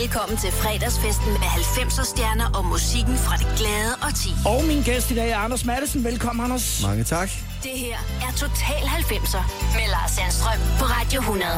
Velkommen til fredagsfesten med 90'er stjerner og musikken fra det glade og ti. Og min gæst i dag er Anders Madsen. Velkommen, Anders. Mange tak. Det her er Total 90'er med Lars Sandstrøm på Radio 100.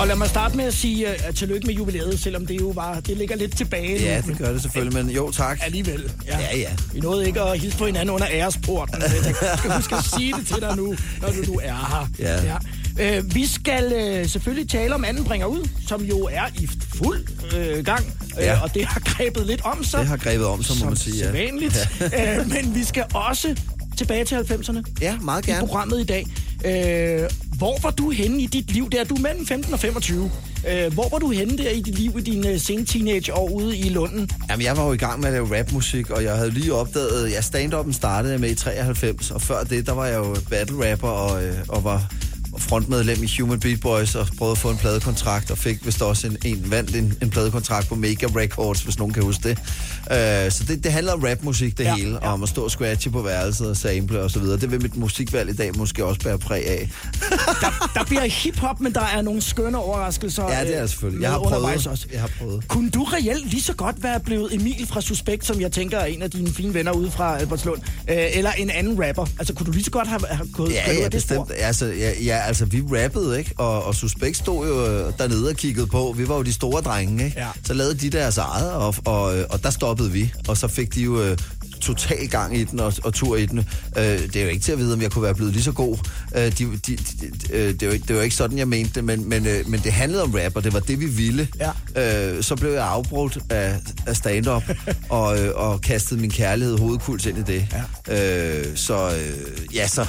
Og lad mig starte med at sige uh, tillykke med jubilæet, selvom det jo var, det ligger lidt tilbage Ja, det gør det selvfølgelig, men jo tak. Alligevel. Ja. Ja, ja. Vi nåede ikke at hilse på hinanden under æresporten. men Jeg skal huske at sige det til dig nu, når du, du er her. Ja. ja. Uh, vi skal uh, selvfølgelig tale om anden bringer ud, som jo er i fuld uh, gang. Ja. Uh, og det har grebet lidt om sig. Det har grebet om, så må man sige. Ja. Sædvanligt. Ja. Uh, men vi skal også tilbage til 90'erne. ja, meget i gerne. programmet i dag. Øh, hvor var du henne i dit liv der? Du er mellem 15 og 25. Øh, hvor var du henne der i dit liv i dine sene teenageår ude i Lunden? Jamen, jeg var jo i gang med at lave rapmusik, og jeg havde lige opdaget, ja, stand-up'en startede med i 93, og før det, der var jeg jo battle rapper og, øh, og var frontmedlem i Human Beat Boys og prøvede at få en pladekontrakt, og fik vist også en, en vandt en, en pladekontrakt på Mega Records, hvis nogen kan huske det. Øh, så det, det handler om rapmusik, det Ja, hele, ja. og om at stå og scratche på værelset og sample og så videre. Det vil mit musikvalg i dag måske også bære præg af. Der bliver hiphop, men der er nogle skønne overraskelser. Ja, det er øh, selvfølgelig. Jeg har prøvet. Også. Jeg har prøvet. Kunne du reelt lige så godt være blevet Emil fra Suspekt, som jeg tænker er en af dine fine venner ude fra Albertslund, øh, eller en anden rapper? Altså, kunne du lige så godt have, have gået Ja, ja, bestemt. Altså, ja, ja, altså, vi rappede, ikke? Og, og Suspekt stod jo øh, dernede og kiggede på. Vi var jo de store drenge, ikke? Ja. Så lavede de deres eget, og, og, og der stoppede vi. Og så fik de jo øh, total gang i den og, og tur i den. Øh, det er jo ikke til at vide, om jeg kunne være blevet lige så god. Øh, de, de, de, øh, det, var, ikke- det var ikke sådan, jeg mente det, men, men, øh, men det handlede om rap, og det var det, vi ville. Ja. Øh, så blev jeg afbrudt af, af stand-up, og, øh, og kastede min kærlighed hovedkuls ind i det. Ja. Øh, så øh, ja, så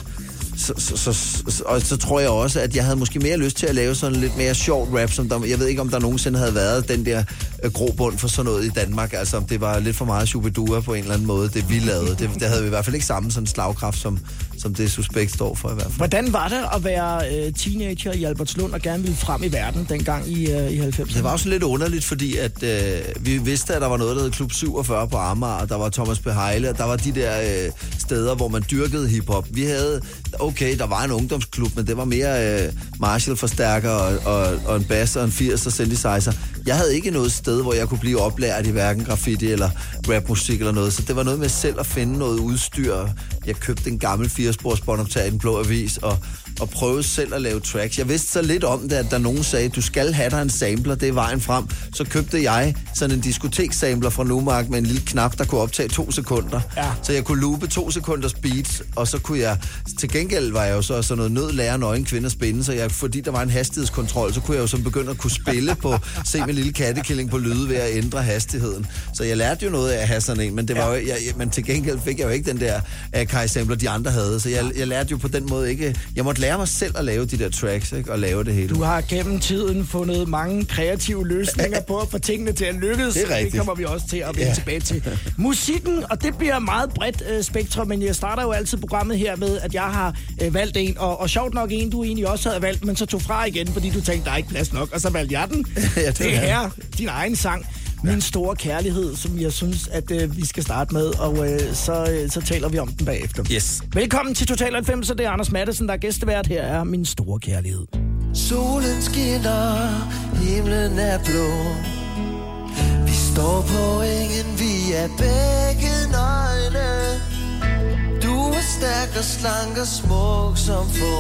så, så, så, så, og så tror jeg også, at jeg havde måske mere lyst til at lave sådan lidt mere sjovt rap, som der, jeg ved ikke, om der nogensinde havde været den der øh, grobund for sådan noget i Danmark, altså om det var lidt for meget Shubidua på en eller anden måde, det vi lavede. Det, det havde vi i hvert fald ikke samme sådan slagkraft, som, som det Suspekt står for i hvert fald. Hvordan var det at være øh, teenager i Albertslund og gerne ville frem i verden dengang i, øh, i 90'erne? Det var også lidt underligt, fordi at øh, vi vidste, at der var noget, der hed Klub 47 på Amager, og der var Thomas Beheile, og der var de der øh, steder, hvor man dyrkede hiphop. Vi havde, okay, der var en ungdomsklub, men det var mere øh, Marshall-forstærker og, og, og en bass og en 80 og synthesizer. Jeg havde ikke noget sted, hvor jeg kunne blive oplært i hverken graffiti eller rapmusik eller noget, så det var noget med selv at finde noget udstyr. Jeg købte en gammel 4-spors båndoptager i den blå avis, og og prøve selv at lave tracks. Jeg vidste så lidt om det, at der nogen sagde, du skal have dig en sampler, det er vejen frem. Så købte jeg sådan en diskoteksampler fra Numark med en lille knap, der kunne optage to sekunder. Ja. Så jeg kunne loope to sekunders beats, og så kunne jeg... Til gengæld var jeg jo så sådan noget nød lære nøgen kvinder spænde, så jeg, fordi der var en hastighedskontrol, så kunne jeg jo så begynde at kunne spille på, se min lille kattekilling på lyde ved at ændre hastigheden. Så jeg lærte jo noget af at have sådan en, men, det var jo, jeg, men til gengæld fik jeg jo ikke den der Akai-sampler, de andre havde. Så jeg, jeg lærte jo på den måde ikke... Jeg måtte lære mig selv at lave de der tracks, ikke? Og lave det hele. Du har gennem tiden fundet mange kreative løsninger på at få tingene til at lykkes. Det er rigtigt. Det kommer vi også til at vende. Ja. tilbage til. Musikken, og det bliver meget bredt øh, spektrum, men jeg starter jo altid programmet her med, at jeg har øh, valgt en, og, og sjovt nok en, du egentlig også havde valgt, men så tog fra igen, fordi du tænkte, der er ikke plads nok, og så valgte jeg den. Ja, det det er din egen sang. Min store kærlighed, som jeg synes, at øh, vi skal starte med, og øh, så, øh, så taler vi om den bagefter. Yes. Velkommen til Total 90, det er Anders Madsen, der er gæstevært. Her er min store kærlighed. Solen skinner, himlen er blå Vi står på engen, vi er begge nøgne stærk og slank og smuk som få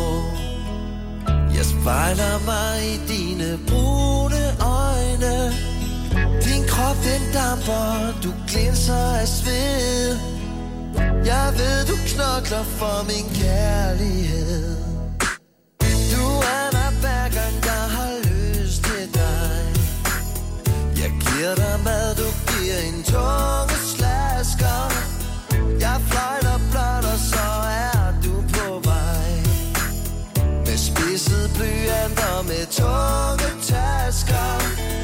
Jeg spejler mig i dine brune øjne. Din krop den damper, du glinser af sved. Jeg ved du knokler for min kærlighed. Du er mig hver gang, jeg har lyst til dig. Jeg giver dig mad, du giver en tunge slasker. Jeg fløjter så er du på vej. Med spidset blyant og med tunge tasker.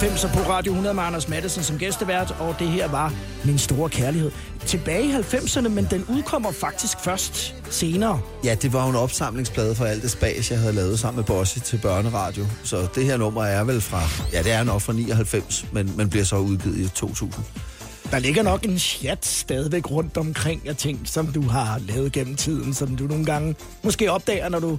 90'er på Radio 100 med Anders Madsen som gæstevært, og det her var Min Store Kærlighed. Tilbage i 90'erne, men den udkommer faktisk først senere. Ja, det var en opsamlingsplade for alt det spas, jeg havde lavet sammen med Bosse til børneradio. Så det her nummer er vel fra, ja, det er nok fra 99, men man bliver så udgivet i 2000. Der ligger nok en chat stadigvæk rundt omkring af ting, som du har lavet gennem tiden, som du nogle gange måske opdager, når du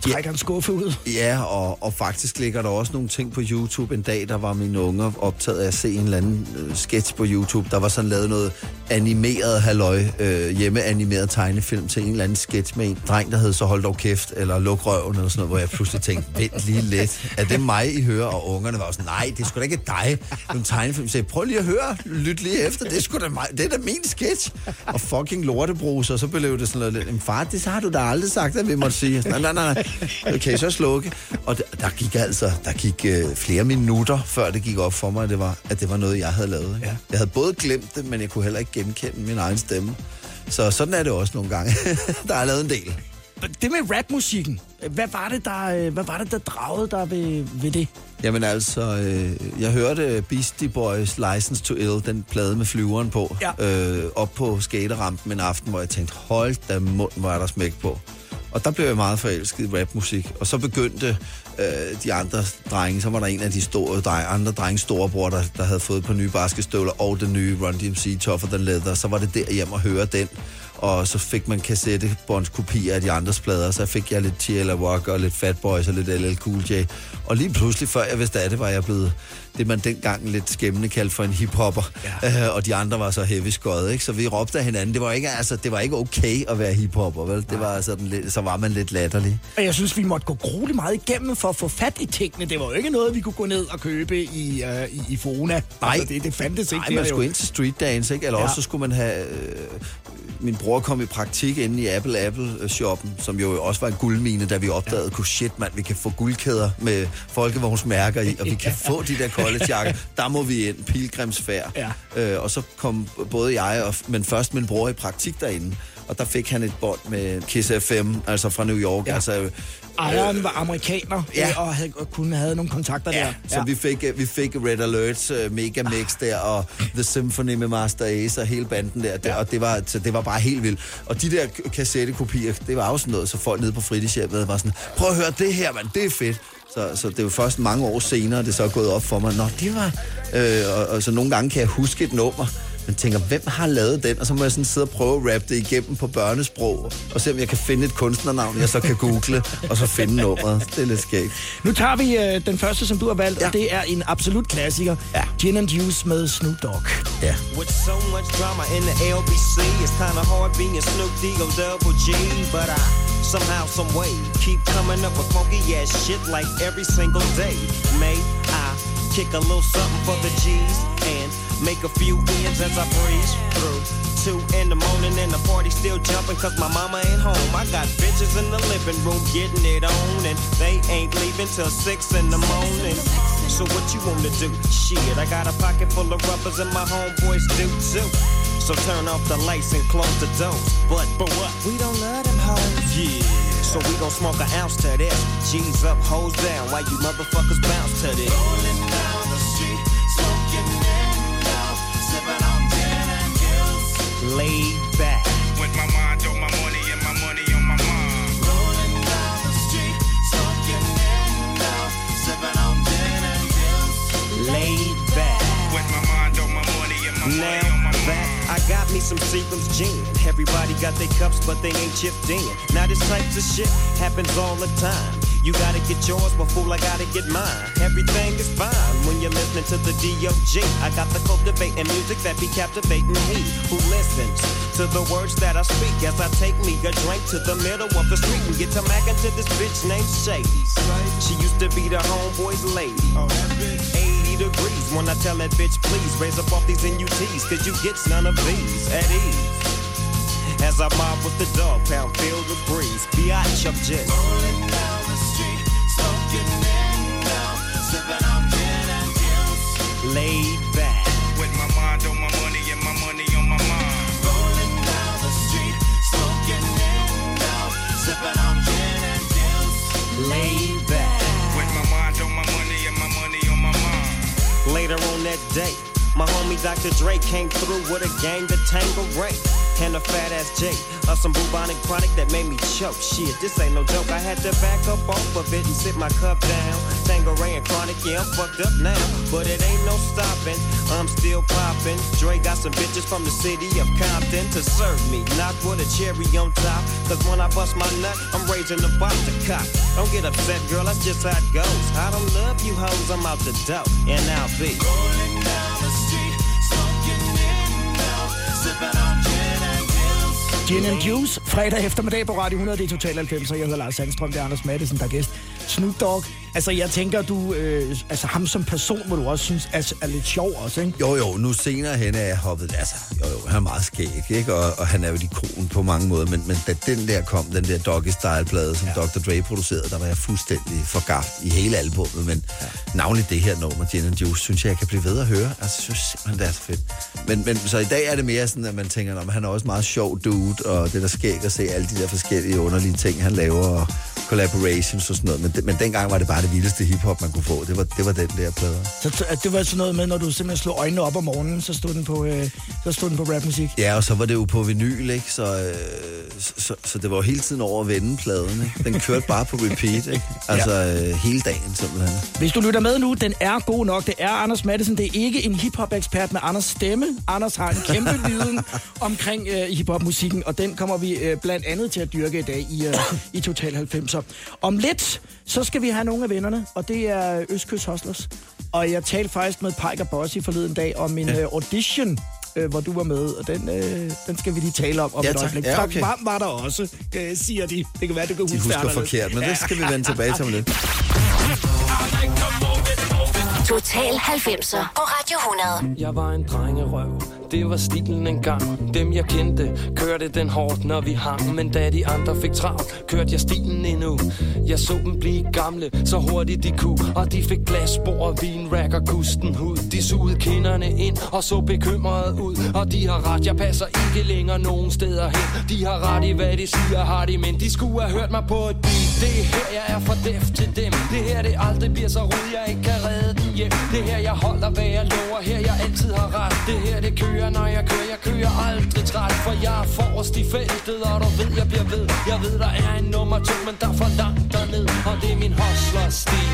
trækker en skuffe ud. Ja, og, og faktisk ligger der også nogle ting på YouTube. En dag, der var mine unger optaget af at se en eller anden øh, sketch på YouTube. Der var sådan lavet noget animeret halløj, øh, hjemmeanimeret tegnefilm til en eller anden sketch med en dreng, der hed så hold dog kæft, eller luk røven, eller sådan noget, hvor jeg pludselig tænkte, vent lige lidt. Er det mig, I hører? Og ungerne var også sådan, nej, det er sgu da ikke dig. Nogle tegnefilm. sagde, prøv lige at høre, lyt lige efter, det er sgu da mig. Det er da min sketch. Og fucking lortebruser, så blev det sådan noget lidt, far, det har du da aldrig sagt, at vi måtte sige. Nej, nej, nej, okay, så slukke. Og der, der gik altså, der gik øh, flere minutter, før det gik op for mig, at det var, at det var noget, jeg havde lavet. Ja. Jeg havde både glemt det, men jeg kunne heller ikke genkende min egen stemme. Så sådan er det også nogle gange. der er lavet en del. Det med rapmusikken, hvad var det, der, øh, hvad var det, der dragede dig ved, ved det? Jamen altså, øh, jeg hørte Beastie Boys License to Ill, den plade med flyveren på, Ja. øh, op på skaterampen en aften, hvor jeg tænkte, hold da mund, hvor er der smæk på. Og der blev jeg meget forelsket i rapmusik. Og så begyndte øh, de andre drenge, så var der en af de store drenge, andre drenge storebror, der, der havde fået på nye basketstøvler, og den nye Run DMC Tougher Than Leather. Så var det der hjem og høre den. Og så fik man kassettebåndskopier af de andres plader. Så fik jeg lidt T.L.A. Walker og lidt Fat Boys og lidt LL Cool J. Og lige pludselig, før jeg vidste af det, var jeg blevet det, man dengang lidt skæmmende kaldte for en hiphopper. Ja. Øh, og de andre var så heavy skøjet, ikke? Så vi råbte af hinanden. Det var ikke, altså, det var ikke okay at være hiphopper, vel? Det var sådan lidt, så var man lidt latterlig. Og jeg synes, vi måtte gå grueligt meget igennem for at få fat i tingene. Det var jo ikke noget, vi kunne gå ned og købe i, øh, i, i Fona. Nej. Altså, det, det fandtes ikke. Nej, man skulle jo- ind til street dance, ikke? Eller ja. også så skulle man have... Øh, min bror kom i praktik inde i Apple Apple shoppen, som jo også var en guldmine, da vi opdagede, ja. kunne shit mand, vi kan få guldkæder med folkevognsmærker i, og vi kan få de der collegejakker. Der må vi ind, pilgrimsfærd. Ja. Øh, og så kom både jeg, og, men først min bror i praktik derinde, og der fik han et bånd med Kiss FM, altså fra New York. Ja. Ja. Altså, Ejeren var amerikaner, Ja. øh, og, havde, og kunne have nogle kontakter Ja, der. så vi fik, øh, vi fik Red Alerts uh, mega mix der, og The Symphony med Master Ace og hele banden der, der og det var, så det var bare helt vildt. Og de der kassettekopier, det var også sådan noget, så folk nede på fritidshjemmet var sådan, prøv at høre det her, mand, det er fedt. Så, så det var først mange år senere, det så er gået op for mig, nå, det var... Øh, og, og så nogle gange kan jeg huske et nummer, men tænker, hvem har lavet den? Og så må jeg sådan sidde og prøve at rappe det igennem på børnesprog, og se om jeg kan finde et kunstnernavn, jeg så kan google, og så finde nummeret. Det er lidt skægt. Nu tager vi øh, den første, som du har valgt, ja. Og det er en absolut klassiker. Ja. Gin and Juice med Snoop Dogg. Ja. With so much drama in the LBC, it's kinda hard being Snoop D-O double G. But I somehow, some way, keep coming up with funky ass shit like every single day. May I kick a little something for the G's and make a few ends as I breeze through. Two in the morning and the party still jumping cause my mama ain't home. I got bitches in the living room getting it on and they ain't leaving till six in the morning. So what you wanna do? Shit, I got a pocket full of rubbers and my homeboys do too. So turn off the lights and close the doors. But for what? We don't let them hoes. Yeah. So we gon' smoke an ounce to this. G's up, hoes down, Why you motherfuckers bounce to this. Laid back. With my mind on my money and my money on my mind. Rolling down the street, smoking windows, sipping on gin and juice. Laid back. With my mind on my money and my Now money on my that mind. I got me some Seagram's gin. Everybody got their cups, but they ain't chipped in. Now this type of shit happens all the time. You gotta get yours, fool, I gotta get mine. Everything is fine when you're listening to the D.O.G. I got the cultivating music that be captivating he who listens to the words that I speak as I take me a drink to the middle of the street and get to mackin' to this bitch named Shady. She used to be the homeboy's lady. 80 degrees when I tell that bitch, please raise up off these NUTs, cause you get none of these at ease. As I mob with the dog pound, feel the breeze. Biatch, I'm just Laid back. With my mind on my money and my money on my mind. Rolling down the street, smoking in sipping on gin and juice. Laid back. With my mind on my money and my money on my mind. Later on that day, my homie Dr. Dre came through with a gang to Tangle Ray. And a fat ass J of uh, some bubonic chronic that made me choke. Shit, this ain't no joke. I had to back up off of it and sit my cup down. Tangeray and chronic, yeah, I'm fucked up now. But it ain't no stopping. I'm still popping. Dre got some bitches from the city of Compton to serve me. Not with a cherry on top. Cause when I bust my nut, I'm raising the box to cop. Don't get upset, girl, that's just how it goes. I don't love you hoes, I'm out the dough. And I'll be rolling down the street, smoking in now, sipping Gin and Juice, fredag eftermiddag på Radio 100, det er Total 90, og jeg hedder Lars Sandstrøm, det er Anders Madsen, der er gæst. Snoop Dogg, altså jeg tænker, du, øh, altså ham som person, må du også synes er, er lidt sjov også, ikke? Jo, jo, nu senere hen er jeg hoppet, altså, jo, jo, han er meget skæg, ikke? Og, og han er jo et ikon på mange måder, men, men da den der kom, den der Doggy Style-plade, som ja. Dr. Dre producerede, der var jeg fuldstændig forgaft i hele albummet, men ja. navnligt det her nummer, Gin and Juice, synes jeg, jeg kan blive ved at høre. Altså, jeg synes simpelthen, det er så fedt. Men, men så i dag er det mere sådan, at man tænker, at han er også meget sjov dude, og det der skæg at se alle de der forskellige underlige ting, han laver, og collaborations og sådan noget. Men, det, men dengang var det bare det vildeste hiphop, man kunne få. Det var, det var den der plade. Så at det var sådan noget med, når du simpelthen slog øjnene op om morgenen, så stod den på, øh, så stod den på rapmusik. Ja, og så var det jo på vinyl, ikke? Så, øh, så, så, så det var jo hele tiden over at vende pladen, ikke? Den kørte bare på repeat, ikke? Altså øh, hele dagen simpelthen. Hvis du lytter med nu, den er god nok. Det er Anders Madsen. Det er ikke en hiphop-ekspert med Anders stemme. Anders har en kæmpe viden omkring øh, hiphop-musikken, og den kommer vi øh, blandt andet til at dyrke i dag i, øh, i Total 90'er. Om lidt, så skal vi have nogle af vennerne, og det er Østkyst Hustlers. Og jeg talte faktisk med Piker Bossy forleden dag om en ja. øh, audition, øh, hvor du var med, og den, øh, den skal vi lige tale om om Ja, et øjeblik. Ja, Frank okay. Hvam var der også, øh, siger de. Det kan være, du kan De huske det forkert, men det skal vi vende tilbage til om lidt. Total 90'er på Radio 100. Jeg var en drengerøv, det var stilen engang. Dem jeg kendte, kørte den hårdt når vi hang. Men da de andre fik travlt, kørte jeg stilen endnu. Jeg så dem blive gamle, så hurtigt de kunne. Og de fik glasbord, vin, rack og kusten hud. De sugede kinderne ind og så bekymrede ud. Og de har ret, jeg passer ikke længere nogen steder hen. De har ret i hvad de siger, har de Men de skulle have hørt mig på et beat. Det er her jeg er for deft til dem. Det her det aldrig bliver så rød, jeg ikke kan redde hjem. Det her jeg holder, hvad jeg lover. Her jeg altid har ret. Det her det kører, når jeg kører. Jeg kører aldrig træt For jeg er forrest i feltet Og du ved, jeg bliver ved. Jeg ved, der er en nummer to Men der er for langt derned Og det er min hustler-stil.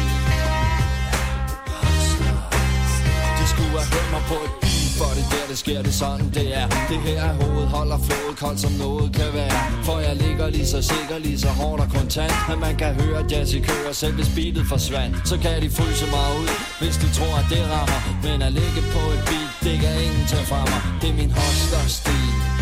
Du skulle have hørt mig på et beat for det der, det sker, det sådan det er. Det her er hovedet, holder flået koldt som noget kan være. For jeg ligger lige så sikker, lige så hårdt og kontant At man kan høre jazz i kører, selv hvis beatet forsvandt. Så kan de fryse mig ud, hvis de tror at det rammer. Men at ligge på et beat, det kan ingen tage fra mig. Det er min hustler-stil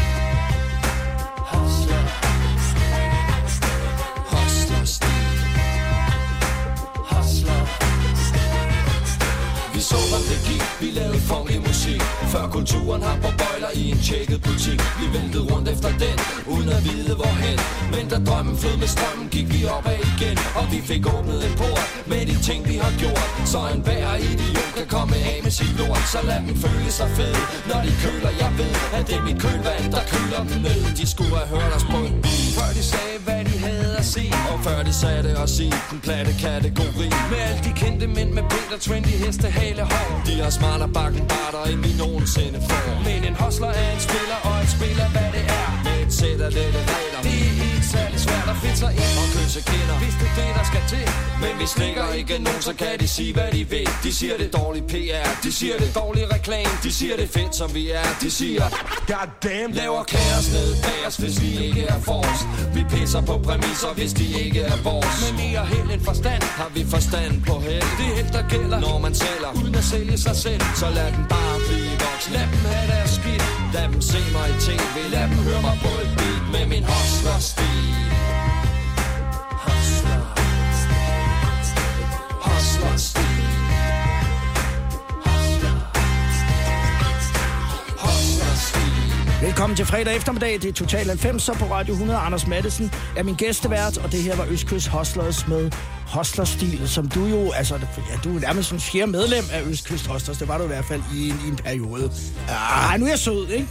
vi så, hvad det gik, vi lavede funky musik Før kulturen har på bøjler i en tjekket butik. Vi væltede rundt efter den, uden at vide hvorhen. Men da drømmen flød med strømmen, gik vi opad igen. Og vi fik åbnet en port med de ting, vi har gjort. Så en hver idiot kan komme af med sit lort. Så lad dem føle sig fede, når de køler. Jeg ved, at det er mit kølvand, der køler dem ned. De skulle have hørt os på en bil Før de sagde, hvad se Og før de det også i den platte kategori. Med alle de kendte mænd med Peter Trendy hestehale hår. De har smartere bakken barter, end vi nogensinde får. Men en hostler er en spiller, og en spiller hvad det er. Med et sæt af lette regler er ikke særlig svært at finde sig ind og kysse kinder. Hvis det er det, der skal til. Men vi slikker ikke nogen, så kan de sige, hvad de vil. De siger det er dårlig PR, de siger det er dårlig reklame. De siger det fedt, som vi er, de siger God damn, laver kaos ned bag os, hvis vi ikke er forrest. Vi pisser på præmisser, hvis de ikke er vores. Men mere held end forstand, har vi forstand på held. Det held, der gælder, når man sælger. Uden at sælge sig selv, så lad den bare blive voksen Lad dem have deres skidt, lad dem se mig i tv. Lad dem høre mig på et beat med min hustler-stil Hustler Velkommen til fredag eftermiddag. Det er Total 90 på Radio 100. Anders Madsen er min gæstevært, og det her var Østkyst Hostlers med Hostlerstil, som du jo, altså, ja, du er nærmest en fjerde medlem af Østkyst Hostlers. Det var du i hvert fald i en, i en periode. Ah, nu er jeg sød, ikke?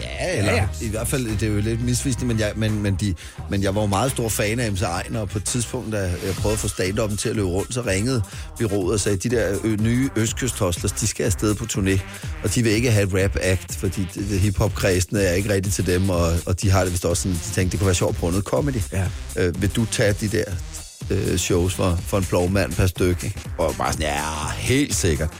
Ja, eller Ja, ja, i hvert fald, det er jo lidt misvisende, men jeg, men, men, de, men jeg var jo meget stor fan af MC Ejner, og på et tidspunkt, da jeg prøvede at få stand til at løbe rundt, så ringede byrådet og sagde, de der ø, nye Østkyst-hostlers, de skal afsted på turné, og de vil ikke have et rap-act, fordi hip-hop-kredsene er ikke rigtigt til dem, og, og de har det vist også sådan, de tænkte, det kunne være sjovt prøve noget comedy. Ja. Øh, vil du tage de der øh, shows for, for en plovmand per stykke? Og bare sådan, ja, helt sikkert.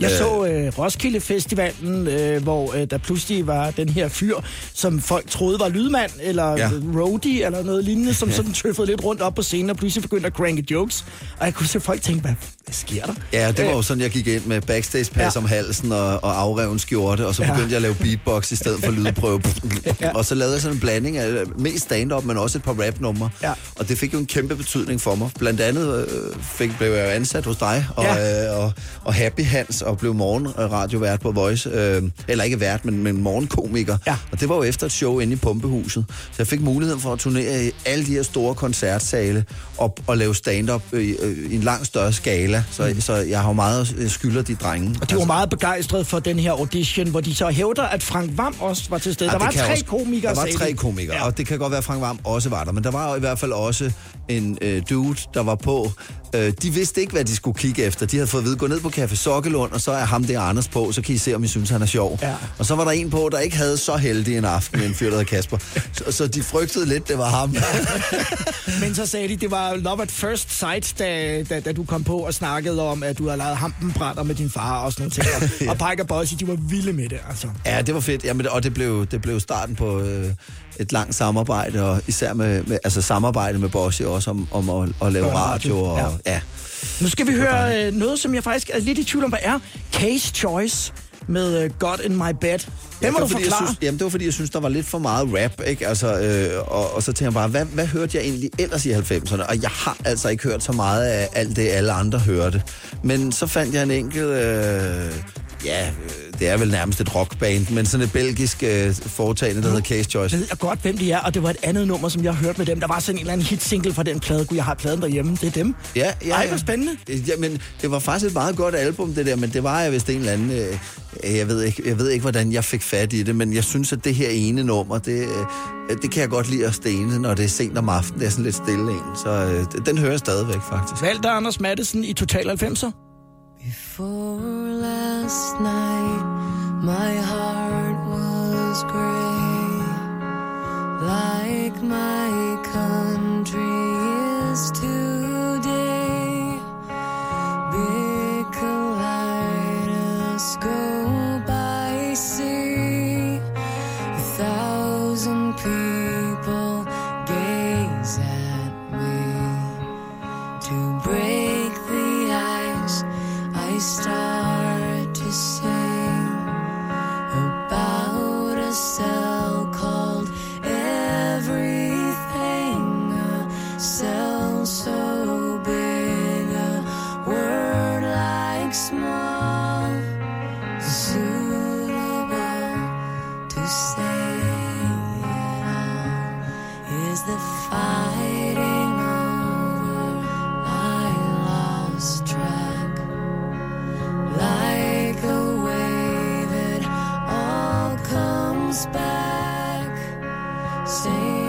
Jeg Øh, så øh, Roskilde Festivalen, øh, hvor øh, der pludselig var den her fyr, som folk troede var lydmand, eller ja. Ja. roadie, eller noget lignende, som sådan tøffede lidt rundt op på scenen, og pludselig begyndte at cranke jokes. Og jeg kunne se folk tænke, hvad, sker der? Ja, det var Øh, jo sådan, jeg gik ind med backstage-pas Ja. ja. om halsen og, og afreven skjorte, og så Ja. begyndte jeg at lave beatbox i stedet for lydprøve. Ja. ja. Og så lavede jeg sådan en blanding af øh, mest stand-up, men også et par rap-numre. Ja. Og det fik jo en kæmpe betydning for mig. Blandt andet øh, fik, blev jeg jo ansat hos dig, og, Ja. ja. øh, og, og Happy Hans, og blev morgenradiovært på Voice. Øh, eller ikke vært, men, men morgenkomiker. Ja. Og det var jo efter et show inde i Pumpehuset. Så jeg fik muligheden for at turnere i alle de her store koncertsale og, og lave stand-up øh, i, øh, i en langt større skala. Så, mm. så jeg har jo meget øh, skylder de drenge. Altså, Og de var meget begejstrede for den her audition, hvor de så hævder, at Frank Vam også var til stede. Ja, der var tre også- komikere, Der var tre komikere, Ja. og det kan godt være, at Frank Varm også var der. Men der var jo i hvert fald også en øh, dude, der var på. Øh, de vidste ikke, hvad de skulle kigge efter. De havde fået at vide, gå ned på Café Sokkelund, og så er ham der Anders på, så kan I se, om I synes, han er sjov. Ja. Og så var der en på, der ikke havde så heldig en aften, en fyr, der hed Kasper. Så, så de frygtede lidt, det var ham. Men så sagde de, det var love at first sight, da, da, da du kom på og snakkede om, at du havde lavet hampenbrætter med din far og sådan noget ting. Og, og Pike og Bossy, de var vilde med det, altså. Ja, det var fedt. Jamen, og det blev, det blev starten på øh, et langt samarbejde, og især med, med altså samarbejde med Bossy også om, om at, at lave radio, radio. Og, ja. Nu skal vi høre øh, noget, som jeg faktisk er lidt i tvivl om, hvad er. Case Choice med øh, God in My Bed. Ja, Den må det var, du fordi, jeg forklare. synes, jamen, det var fordi, jeg synes, der var lidt for meget rap, ikke? Altså, øh, og, og så tænkte jeg bare, hvad, hvad hørte jeg egentlig ellers i 90'erne? Og jeg har altså ikke hørt så meget af alt det, alle andre hørte. Men så fandt jeg en enkelt... Øh, ja, øh, det er vel nærmest et rockband, men sådan et belgisk øh, foretagende, der hedder Case Choice. Jeg ved godt, hvem de er, og det var et andet nummer, som jeg har hørt med dem. Der var sådan en eller anden hitsingle fra den plade. Gud, jeg har pladen derhjemme. Det er dem. Ja, ja, Ej, ja. hvor spændende. Ja, men det var faktisk et meget godt album, det der, men det var jeg vist en eller anden... Øh, jeg, ved ikke, jeg ved ikke, hvordan jeg fik fat i det, men jeg synes, at det her ene nummer, det, øh, det kan jeg godt lide at stene, når det er sent om aftenen. Det er sådan lidt stille en, så øh, den hører jeg stadigvæk, faktisk. Valgte Anders Madsen i Total 90'er. Before last night, my heart was gray, like my comes back. Same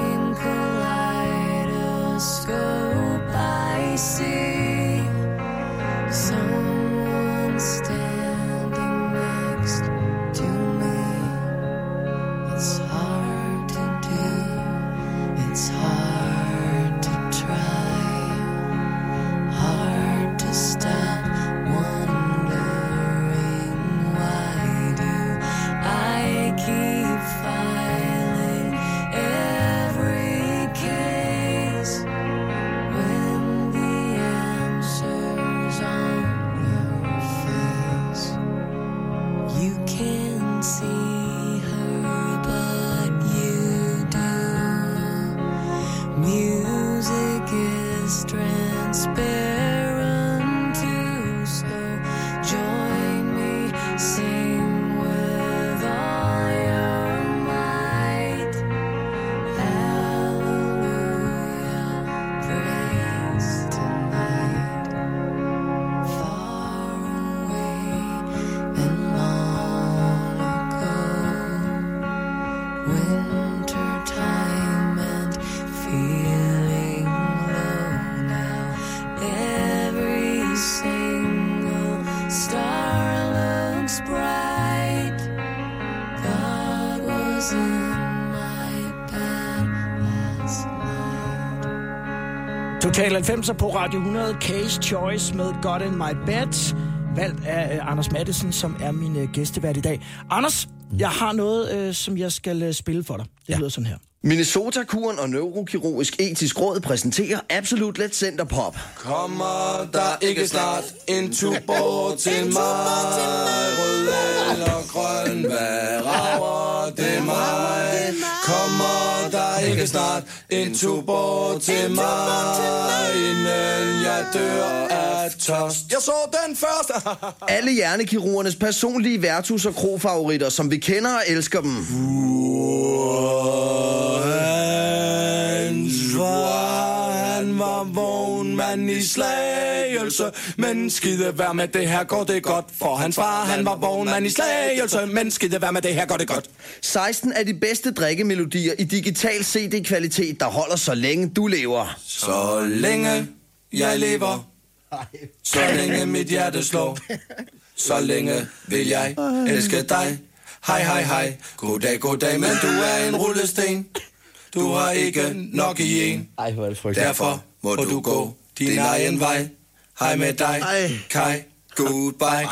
Total 90'er på Radio 100, Case Choice med God in My Bed. Valgt af uh, Anders Mattesen, som er min uh, gæstevært i dag. Anders, jeg har noget, uh, som jeg skal uh, spille for dig. Det ja. lyder sådan her. Minnesota-kuren og Neurokirurgisk Etisk Råd præsenterer Absolut Let Center Pop. Kommer der ikke snart en tubo til mig? Rød eller grøn, hvad rager det mig? Kommer ikke snart en tubo til mig? Inden jeg dør af tørst. Jeg så den først. Alle hjernekirurgernes personlige værtus- og krofavoritter, som vi kender og elsker dem. Far, han var vågen mand i slagelse. Men skide vær med det her, går det godt. For hans far, han var vågen mand i slagelse. Men skide vær med det her, går det godt. 16 af de bedste drikkemelodier i digital CD-kvalitet, der holder så længe du lever. Så længe jeg lever. Så længe mit hjerte slår. Så længe vil jeg elske dig. Hej, hej, hej. Goddag, goddag, men du er en rullesten. Du har ikke nok i en. Ej, hvor er det frygteligt. Derfor må du gå din egen vej. Hej med dig, Ej. Kai. Goodbye.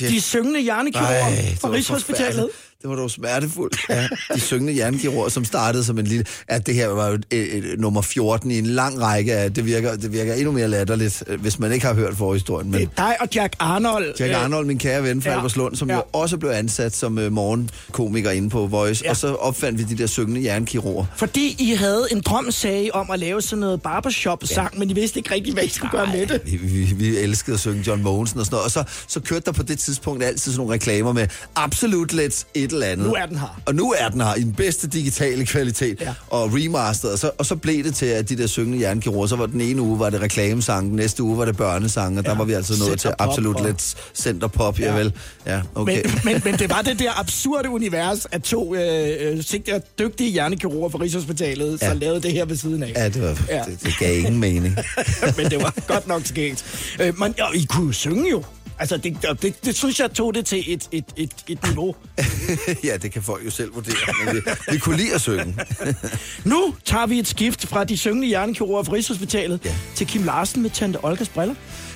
De syngende hjernekirurger Ej, fra Rigshospitalet. Det var dog smertefuldt. Ja, de syngende hjernekirurger, som startede som en lille... At det her var jo et, et, nummer 14 i en lang række af... Det virker, det virker endnu mere latterligt, øh, hvis man ikke har hørt forhistorien. Men Det er dig og Jack Arnold. Jack øh, Arnold, min kære ven fra ja, Alberslund, som ja. jo også blev ansat som uh, morgenkomiker inde på Voice. Ja. Og så opfandt vi de der syngende hjernekirurger. Fordi I havde en drøm, sagde om at lave sådan noget barbershop-sang, men I vidste ikke rigtig, hvad I skulle gøre med det. Vi, vi, vi elskede at synge John Mogensen og sådan noget. Og så, så kørte der på det tidspunkt altid sådan nogle reklamer med absolut let et eller andet. Nu er den her. Og nu er den her i den bedste digitale kvalitet. Ja. Og remasteret. Og så, og så blev det til, at de der syngende hjernekirurger, så var den ene uge var det reklamesang, den næste uge var det børnesang, og der Ja. var vi altså nået til absolut og- let center pop, ja, vel. Ja, okay. Men, men, men det var det der absurde univers, at to øh, øh, sigter dygtige hjernekirurger fra Rigshospitalet, ja. Så lavede det her ved siden af. Ja, det, var, Ja. det, det gav ingen mening. men det var godt nok skægt. Øh, men ja, I kunne jo synge jo. Altså, det, det, det synes jeg tog det til et, et, et, et niveau. ja, det kan folk jo selv vurdere. Men vi, vi kunne lide at synge. Nu tager vi et skift fra de syngende hjernekirurger fra Rigshospitalet ja. Til Kim Larsen med Tante Olgas briller.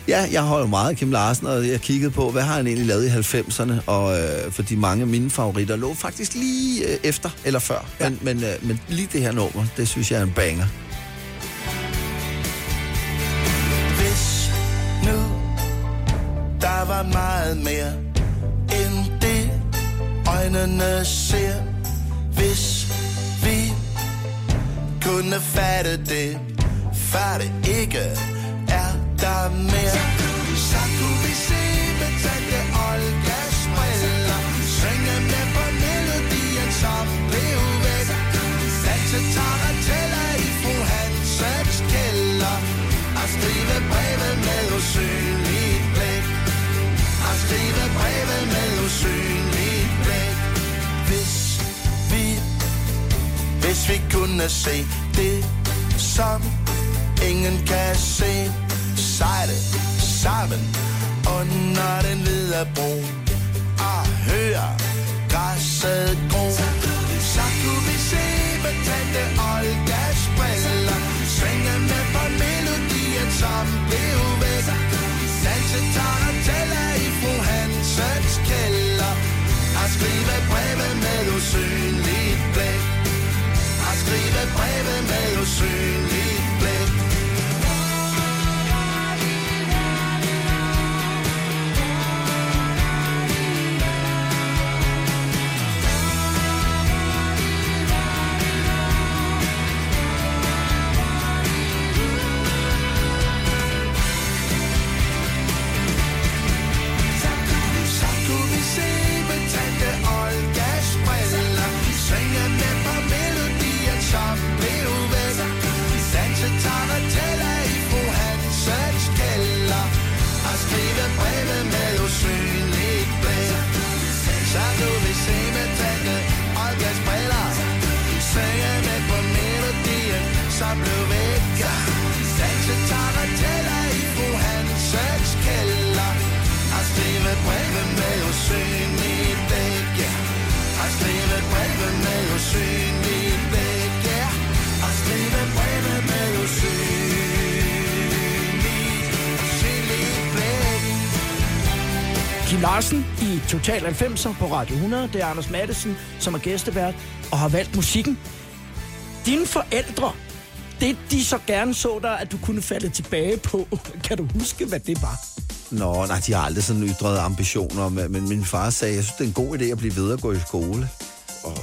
Ja, jeg holder meget af Kim Larsen, og jeg kiggede på, hvad har han egentlig lavet i 90'erne, og øh, fordi mange af mine favoritter lå faktisk lige øh, efter eller før. Ja. Men, men, øh, men lige det her nummer, det synes jeg er en banger. Der var meget mere end det øjnene ser. Hvis vi kunne fatte det, før det ikke er der mere. Så kunne vi se med tante Olgas briller, synge med på melodien, som blev væk. Danse tarateller i fru Hansens kælder, og skrive breve med osyn. Hvis vi kunne se det, som ingen kan se, sejle sammen under den hvide bro og høre græsset gro. Så kunne vi se med tante Olgas briller, Svinge med på melodien, som blev væk. Danse tarantella i fru Hansens kælder, og skrive breve med usyn skrive breve med usynligt Larsen i Total 90'er på Radio 100. Det er Anders Mattesen, som er gæstevært og har valgt musikken. Dine forældre, det de så gerne så dig, at du kunne falde tilbage på. Kan du huske, hvad det var? Nå, nej, de har aldrig sådan ytret ambitioner, men min far sagde, jeg synes, det er en god idé at blive ved at gå i skole. Og,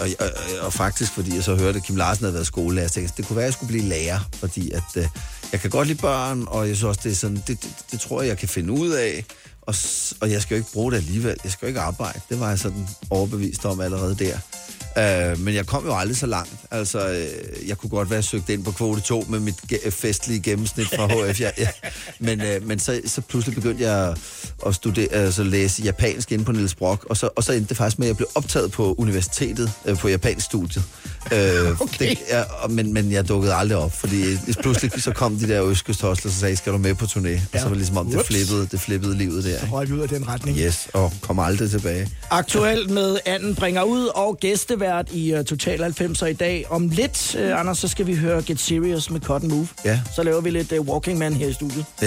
og, og, og faktisk, fordi jeg så hørte, at Kim Larsen havde været skolelærer, så tænkte det kunne være, at jeg skulle blive lærer, fordi at, øh, jeg kan godt lide børn, og jeg synes også, det er sådan, det, det, det tror jeg, jeg kan finde ud af, og, og jeg skal jo ikke bruge det alligevel, jeg skal jo ikke arbejde, det var jeg sådan overbevist om allerede der. Øh, men jeg kom jo aldrig så langt. Altså, øh, jeg kunne godt være søgt ind på kvote 2 med mit ge- øh, festlige gennemsnit fra HF. Ja, ja. Men, øh, men så, så pludselig begyndte jeg at studere, altså læse japansk inde på Niels Brock, og så, og så endte det faktisk med, at jeg blev optaget på universitetet øh, på japansk studiet. Øh, Okay. det, ja, men, men jeg dukkede aldrig op, fordi pludselig så kom de der østkysthostler, og sagde, skal du med på turné? Ja. Og så var det ligesom om, det flippede, det flippede livet der. Røg vi ud af den retning. Yes, og kom aldrig tilbage. Aktuelt med Anden bringer ud og gæstevært i uh, Total 90'er i dag. Om lidt, uh, Anders, så skal vi høre Get Serious med Cotton Move. Ja. Så laver vi lidt uh, Walking Man her i studiet. I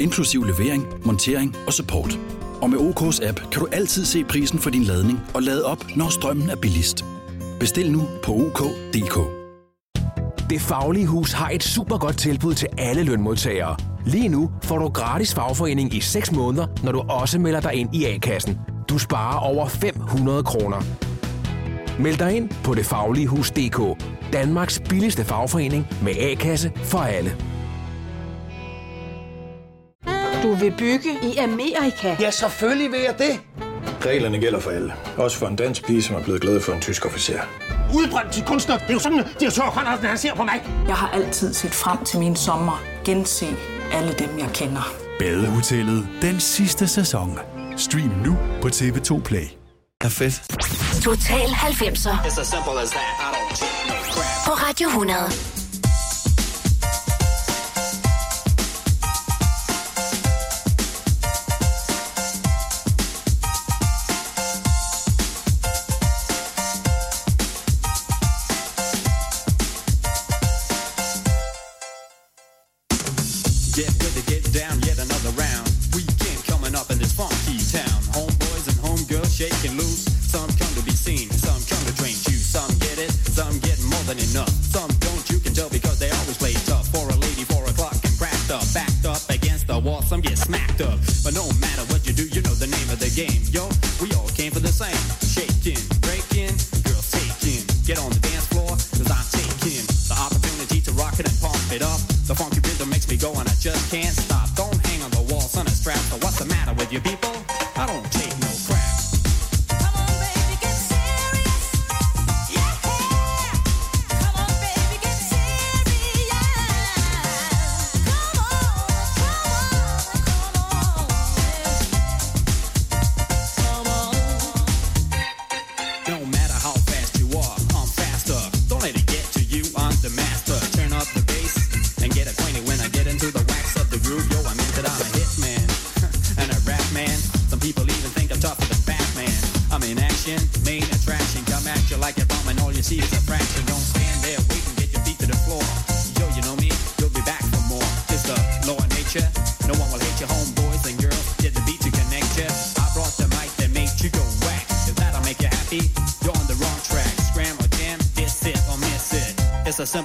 inklusiv levering, montering og support. Og med OK's app kan du altid se prisen for din ladning og lade op, når strømmen er billigst. Bestil nu på OK.dk. Det Faglige Hus har et super godt tilbud til alle lønmodtagere. Lige nu får du gratis fagforening i 6 måneder, når du også melder dig ind i A-kassen. Du sparer over 500 kroner. Meld dig ind på detfagligehus.dk. Danmarks billigste fagforening med A-kasse for alle. Du vil bygge i Amerika? Ja, selvfølgelig vil jeg det. Reglerne gælder for alle. Også for en dansk pige, som er blevet glad for en tysk officer. Udbrændt til kunstner. Det er jo sådan, at de har tørt, han ser på mig. Jeg har altid set frem til min sommer. Gense alle dem, jeg kender. Badehotellet den sidste sæson. Stream nu på TV2 Play. Ja, fedt. Total 90'er It's as simple as that. I don't take no crap. på Radio 100.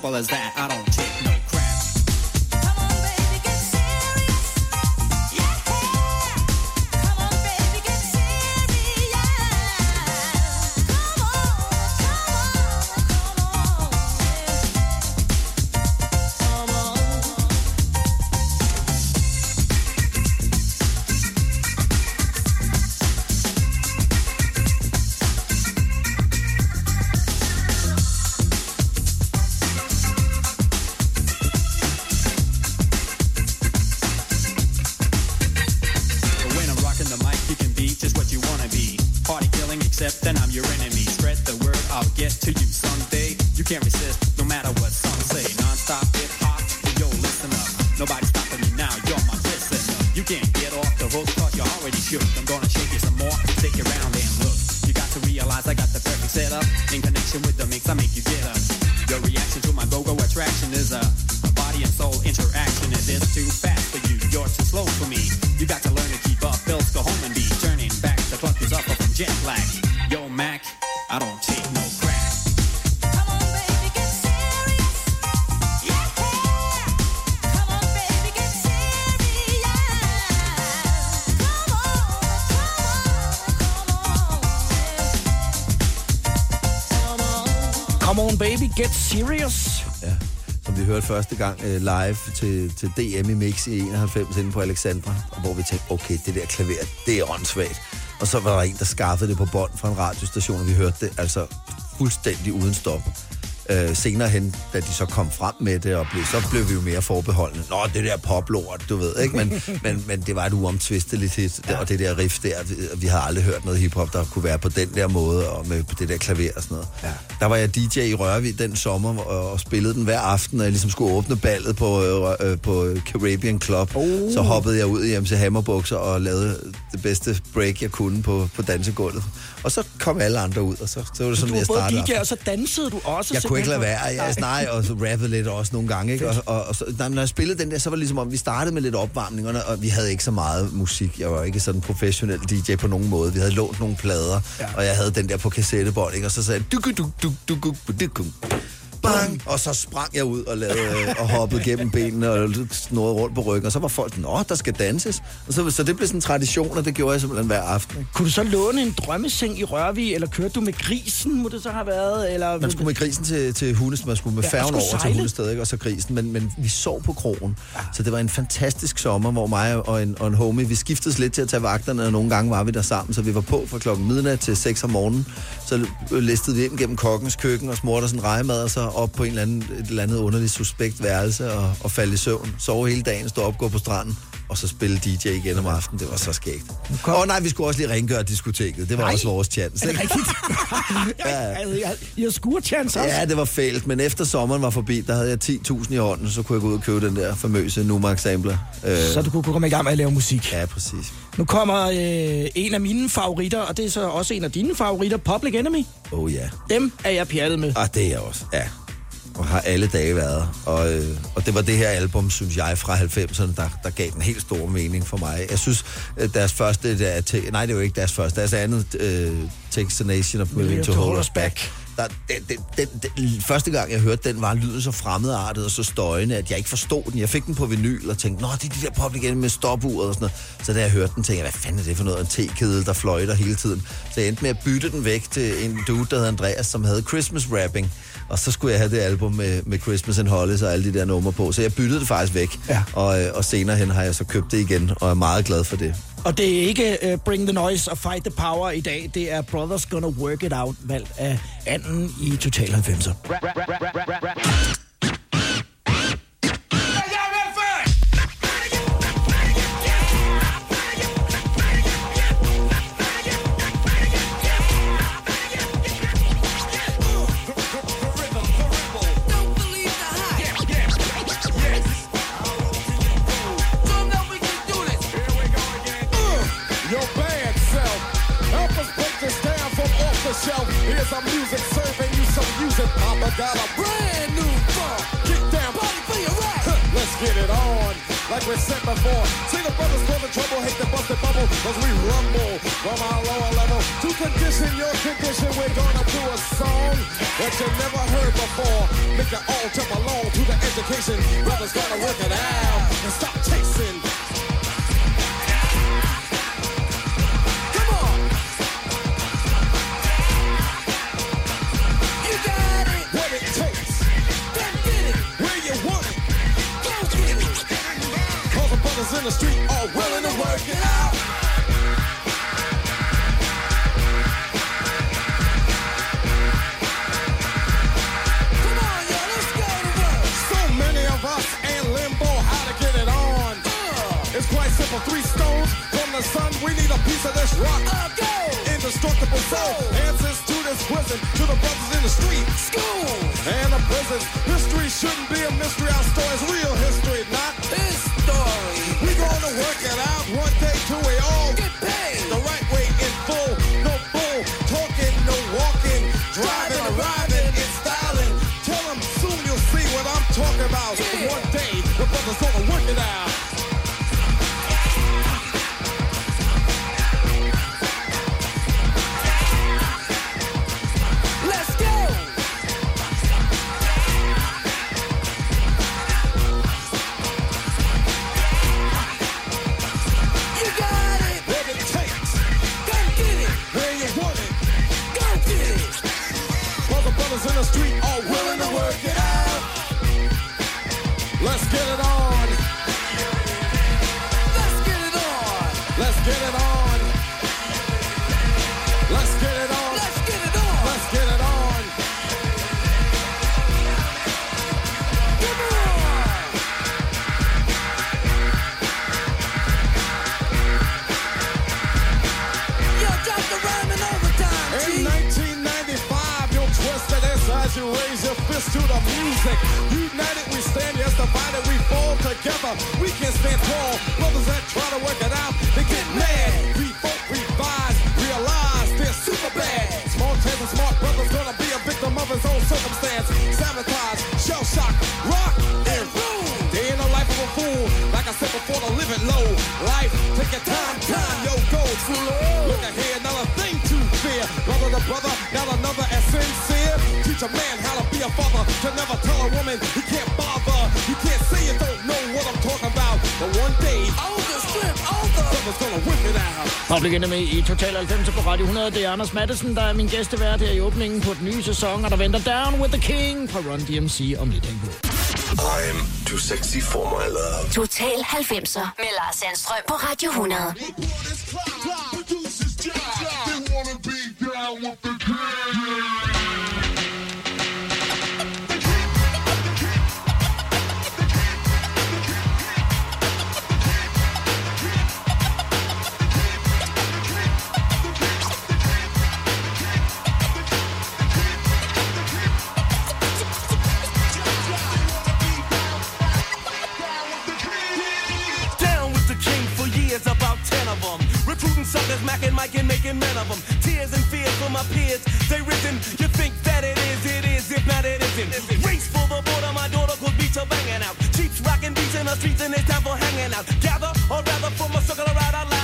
Simple as that. Serious. Ja, som vi hørte første gang uh, live til, til DM i Mix i 91 inde på Alexandra, og hvor vi tænkte, okay, det der klaver, det er åndssvagt. Og så var der en, der skaffede det på bånd fra en radiostation, og vi hørte det altså fuldstændig uden stop. Øh, senere hen, da de så kom frem med det, og blev, så blev vi jo mere forbeholdende. Nå, det der poplort, du ved, ikke? Men, men, men det var et uomtvisteligt hit, ja. og det der riff der, vi, har aldrig hørt noget hiphop, der kunne være på den der måde, og med det der klaver og sådan noget. Ja. Der var jeg DJ i Rørvig den sommer, og, og spillede den hver aften, og jeg ligesom skulle åbne ballet på, øh, øh, på Caribbean Club. Oh. Så hoppede jeg ud i MC Hammerbukser og lavede det bedste break, jeg kunne på, på dansegulvet. Og så kom alle andre ud, og så, så var det sådan, Du jeg var både startede. DJ, og så dansede du også. Jeg kunne ikke lade være. Jeg, nej, og så rappede lidt også nogle gange. Ikke? Og, og, og så, nej, når jeg spillede den der, så var det ligesom om, vi startede med lidt opvarmning, og, og vi havde ikke så meget musik. Jeg var ikke sådan professionel DJ på nogen måde. Vi havde lånt nogle plader, ja. og jeg havde den der på kassettebånd, ikke? og så sagde jeg, Bang! Og så sprang jeg ud og, lavede, øh, og hoppede gennem benene og snurrede rundt på ryggen. Og så var folk åh, der skal danses. Og så, så det blev sådan en tradition, og det gjorde jeg simpelthen hver aften. Ikke? Kunne du så låne en drømmeseng i Rørvig, eller kørte du med grisen, må det så have været? Eller... Man skulle med grisen til, til Hundested, man skulle med Ja, færgen over til sejle. Hundested, ikke? og så grisen, men, men vi sov på krogen. Ja. Så det var en fantastisk sommer, hvor mig og en, og en homie, vi skiftedes lidt til at tage vagterne, og nogle gange var vi der sammen, så vi var på fra klokken midnat til 6 om morgenen. Så listede vi ind gennem kokkens køkken og smurte sådan en rejemad, og så op på en eller anden, et eller andet underligt suspekt værelse og, og falde i søvn. Sove hele dagen, stå op, gå på stranden, og så spille DJ igen om aftenen. Det var så skægt. Åh oh, nej, vi skulle også lige rengøre diskoteket. Det var Nej. også vores chance. Er det rigtigt? ja. Jeg, jeg skurchance også. Ja, det var fælt, men efter sommeren var forbi, der havde jeg 10.000 i hånden, så kunne jeg gå ud og købe den der famøse Numark Sampler. Øh, Så du kunne komme i gang med at lave musik. Ja, præcis. Nu kommer øh, en af mine favoritter, og det er så også en af dine favoritter, Public Enemy. Oh ja. Dem er jeg pjattet med. Ah, det er jeg også, ja. Og har alle dage været. Og, øh, og det var det her album, synes jeg, fra 90'erne, der, der gav den helt stor mening for mig. Jeg synes, øh, deres første, der, te, nej, det er jo ikke deres første, deres andet, øh, Takes the Nation of Moving to Hold Us Back. Der, den, den, den, den, første gang, jeg hørte den, var lyden så fremmedartet og så støjende, at jeg ikke forstod den. Jeg fik den på vinyl og tænkte, nå, det er de der Public Enemy med stopuret og sådan noget. Så da jeg hørte den, tænkte jeg, hvad fanden er det for noget? En tekedel, der fløjter hele tiden. Så jeg endte med at bytte den væk til en dude, der hed Andreas, som havde Christmas rapping. Og så skulle jeg have det album med, med Christmas and Hollis og alle de der numre på. Så jeg byttede det faktisk væk. Ja. Og, øh, og senere hen har jeg så købt det igen, og er meget glad for det. Og det er ikke uh, Bring the Noise og Fight the Power i dag. Det er Brothers Gonna Work It Out, valgt af anden i Total 90'er. To the music. United we stand, yes, divided we fall together. We can stand tall. Brothers that try to work it out, they get mad. We Revolt, revise, realize they're super bad. Small chance and smart brothers gonna be a victim of his own circumstance. Sabotage, shell shock, rock, and roll. Day in the life of a fool. Like I said before, to live it low. Life, take your time, time, yo, go slow. Look ahead, not a thing to fear. Brother to brother, not another as sincere. Teach a man a father. To never tell a woman he can't bother. You can't say you don't know what I'm talking about. But one day, all the strip, all the brothers gonna whip it out. Public Enemy i Total 90 på Radio 100. Det er Anders Madsen, der er min gæstevært her i åbningen på den nye sæson, og der venter Down with the King fra Run DMC om lidt. I'm too sexy for my love. Total 90'er med Lars Sandstrøm på Radio 100. Down Recruiting suckers, macking, Mike, and making men of them. Tears and fears for my peers, they risen. You think that it is, it is, if not it isn't. Race for the border, my daughter could beats are banging out. Cheeks rocking beats in the streets, and it's time for hanging out. Gather, or rather, from a circle right out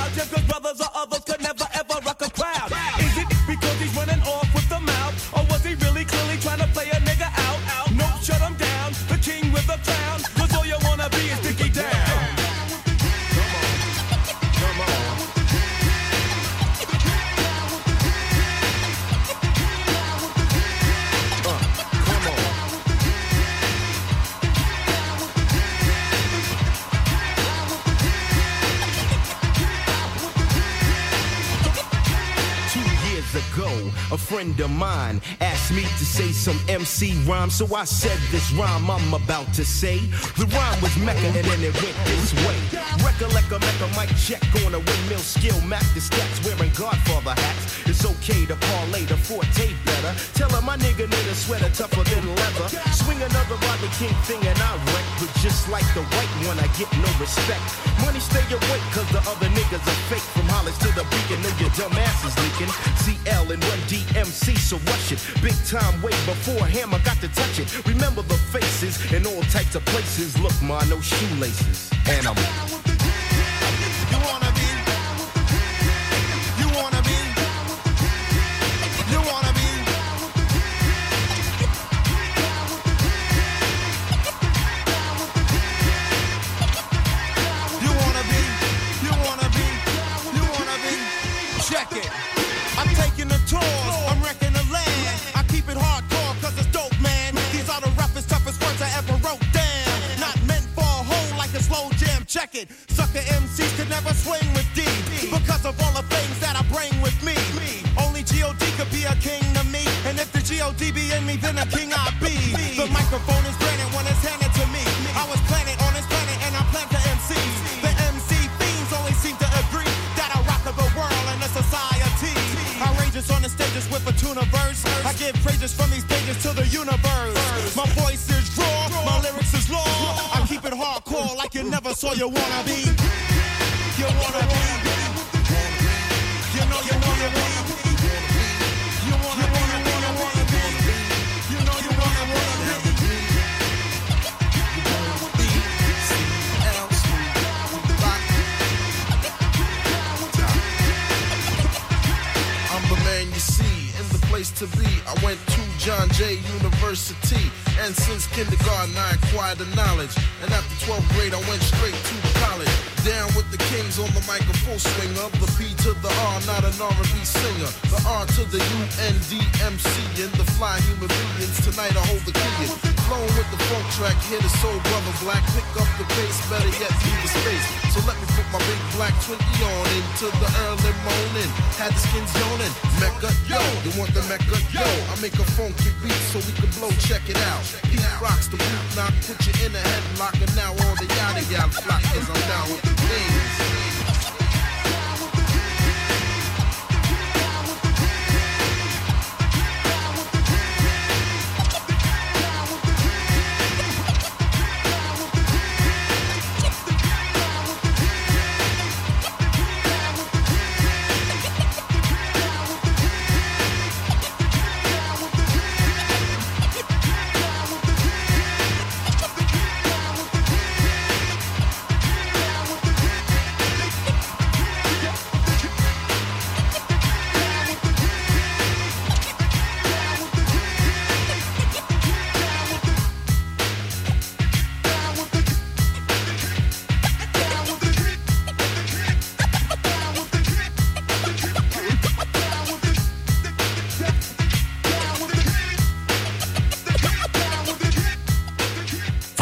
friend of mine asked me to say some MC rhyme, so I said this rhyme I'm about to say. The rhyme was Mecca and then it went this way. Recollect a Mecca mic check on a windmill skill, map the stats wearing Godfather hats. It's okay to parlay the forte better. Tell her my nigga need a sweater tougher than leather. Swing another Rodney King thing and I wreck, but just like the white one, I get no respect. Money stay awake, cause the other niggas are fake. From Hollis to the beacon, know your dumb ass is leaking. CL and Run DMC, so rush it. Big time way before Hammer got to touch it. Remember the faces in all types of places. Look, ma, no shoelaces. And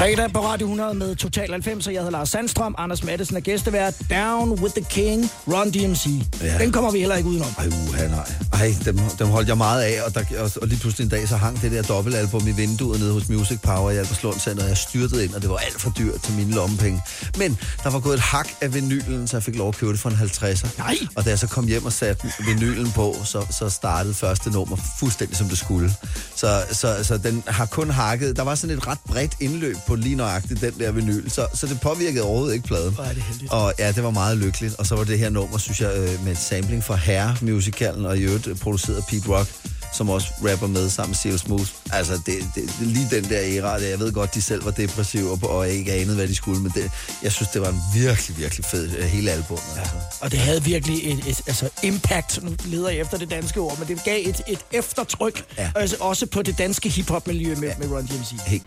Fredag på Radio 100 med Total 90, og jeg hedder Lars Sandstrøm. Anders Madsen er gæstevært. Down with the King, Run DMC. Ja. Den kommer vi heller ikke udenom. Ej, uha, nej. Ej, dem, dem holdt jeg meget af, og, der, og, og lige pludselig en dag, så hang det der dobbeltalbum i vinduet nede hos Music Power i Alberslund Center, og jeg styrtede ind, og det var alt for dyrt til mine lommepenge. Men der var gået et hak af vinylen, så jeg fik lov at købe det for en 50'er. Nej! Og da jeg så kom hjem og satte vinylen på, så, så startede første nummer fuldstændig som det skulle. Så, så, så den har kun hakket. Der var sådan et ret bredt indløb på lige nøjagtigt den der vinyl, så, så det påvirkede overhovedet ikke pladen. Hvor er det heldigt. Og ja, det var meget lykkeligt. Og så var det her nummer, synes jeg, øh, med et sampling fra Herre musicalen, og i øvrigt øh, produceret af Pete Rock, som også rapper med sammen med Seal Smooth. Altså, det, det, lige den der æra, det, jeg ved godt, de selv var depressive og, og ikke anede, hvad de skulle, men det, jeg synes, det var en virkelig, virkelig fed øh, hele album. Ja. Altså. Og det havde virkelig et, et altså impact, nu leder jeg efter det danske ord, men det gav et, et eftertryk, ja. altså, også på det danske hiphop-miljø med, med Run DMC. Helt.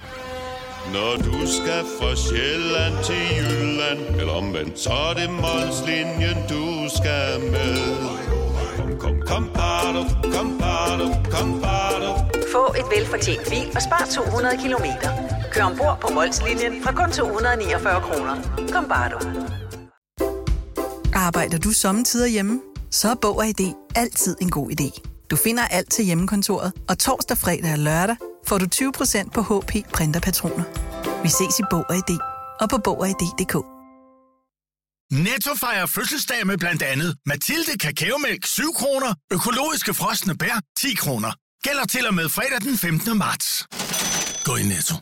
Når du skal fra Sjælland til Jylland Eller omvendt, så er det Molslinjen, du skal med Kom, kom, kom, bado, kom, bado, kom, bado. Få et velfortjent bil og spar 200 kilometer. Kør ombord på Molslinjen fra kun 249 kroner. Kom bare du. Arbejder du sommetider hjemme? Så er Bog og ID altid en god idé. Du finder alt til hjemmekontoret, og torsdag, fredag og lørdag får du 20% på HP printerpatroner. Vi ses i Bog og ID og på Bog og ID.dk. Netto fejrer fødselsdag med blandt andet Mathilde Kakaomælk 7 kroner, økologiske frosne bær 10 kroner. Gælder til og med fredag den 15. marts. Gå i Netto.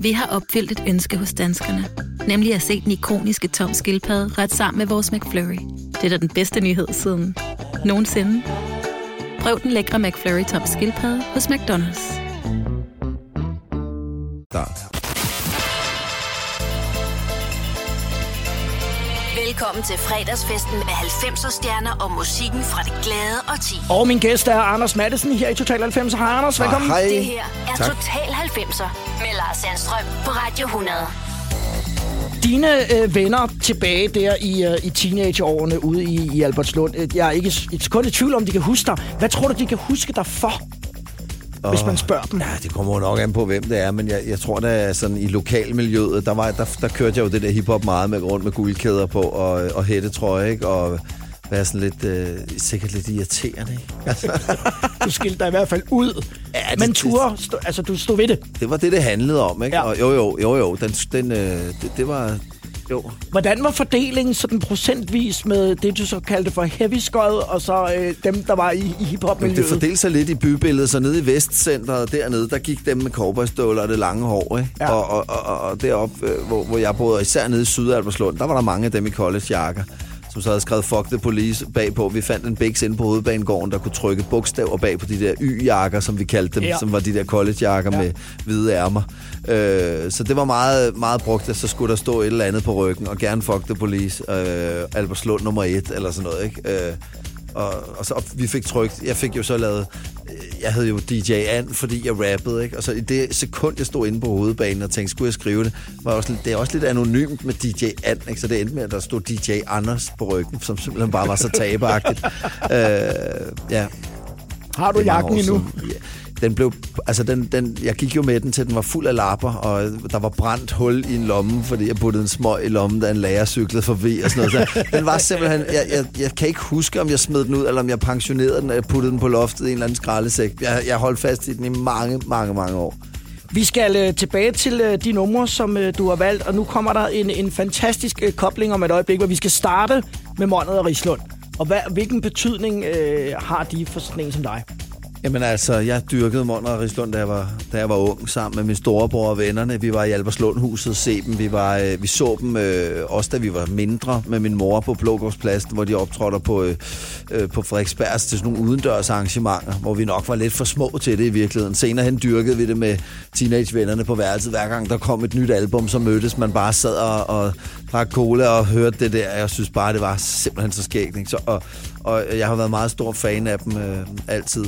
Vi har opfyldt et ønske hos danskerne. Nemlig at se den ikoniske tom skildpadde ret sammen med vores McFlurry. Det er da den bedste nyhed siden nogensinde. Prøv den lækre McFlurry tom skildpadde hos McDonald's. Velkommen til fredagsfesten med 90'er stjerner og musikken fra det glade og ti. Og min gæst er Anders Madsen her i Total 90. Hej Anders, velkommen. hej. Det her er Tak. Total 90'er med Lars Sandstrøm på Radio 100. Dine øh, venner tilbage der i, øh, i teenageårene ude i, i Albertslund, øh, jeg er ikke et sekund i tvivl om, de kan huske dig. Hvad tror du, de kan huske dig for? Hvis man spørger dem. Ja, det kommer jo nok an på, hvem det er, men jeg, jeg tror, at sådan i lokalmiljøet, der, var, der, der kørte jeg jo det der hiphop meget med rundt med guldkæder på og, og hættetrøje, ikke? Og være sådan lidt, øh, sikkert lidt irriterende, ikke? Altså, Du skilte dig i hvert fald ud. Ja, det- Men ture, stå, altså du stod ved det. det var det, det handlede om, ikke? Ja. Og jo, jo, jo, jo, den, den, øh, det, det var... Jo. Hvordan var fordelingen sådan procentvis med det, du så kaldte for heavy skod, og så øh, dem, der var i, i hiphop-miljøet? Det fordelte sig lidt i bybilledet, så nede i Vestcenteret dernede, der gik dem med cowboystøvler og det lange hår, ikke? Ja. Og, og, og, og deroppe, øh, hvor, hvor jeg boede, især nede i Sydalberslund, der var der mange af dem i collegejakker, som så havde skrevet fuck the police bagpå. Vi fandt en biks inde på hovedbanegården, der kunne trykke bogstaver bag på de der Y-jakker, som vi kaldte dem, Ja. som var de der collegejakker ja. med hvide ærmer. Øh, så det var meget, meget brugt, at så skulle der stå et eller andet på ryggen, og gerne fuck the police, øh, Albertslund nummer et, eller sådan noget, ikke? Øh, og, og så og vi fik trykt, jeg fik jo så lavet, jeg havde jo DJ An, fordi jeg rappede, ikke? Og så i det sekund, jeg stod inde på hovedbanen og tænkte, skulle jeg skrive det, var også, det er også lidt anonymt med DJ An, ikke? Så det endte med, at der stod DJ Anders på ryggen, som simpelthen bare var så taberagtigt. øh, ja. Har du jakken endnu? Ja. Den blev, altså den, den, jeg gik jo med den til, den var fuld af lapper, og der var brændt hul i en lomme, fordi jeg puttede en smøg i lommen, da en lærer cyklede forbi og sådan noget. Så den var simpelthen, jeg, jeg, jeg kan ikke huske, om jeg smed den ud, eller om jeg pensionerede den, og puttede den på loftet i en eller anden skraldesæk. Jeg, jeg holdt fast i den i mange, mange, mange år. Vi skal øh, tilbage til øh, de numre, som øh, du har valgt, og nu kommer der en, en fantastisk øh, kobling om et øjeblik, hvor vi skal starte med Mondet og Rislund. Og hvad, hvilken betydning øh, har de for sådan en som dig? Jamen altså, jeg dyrkede Monner og Rislund, da jeg, var, da jeg var ung, sammen med min storebror og vennerne. Vi var i Alberslundhuset se dem. Vi, var, øh, vi så dem øh, også, da vi var mindre, med min mor på Blågårdspladsen, hvor de optrådte på, øh, øh på Frederiksbergs til sådan nogle udendørs arrangementer, hvor vi nok var lidt for små til det i virkeligheden. Senere hen dyrkede vi det med teenagevennerne på værelset. Hver gang der kom et nyt album, så mødtes man bare sad og, og drak cola og hørte det der. Jeg synes bare, det var simpelthen så skægt. Ikke? Så, og, og jeg har været meget stor fan af dem øh, altid.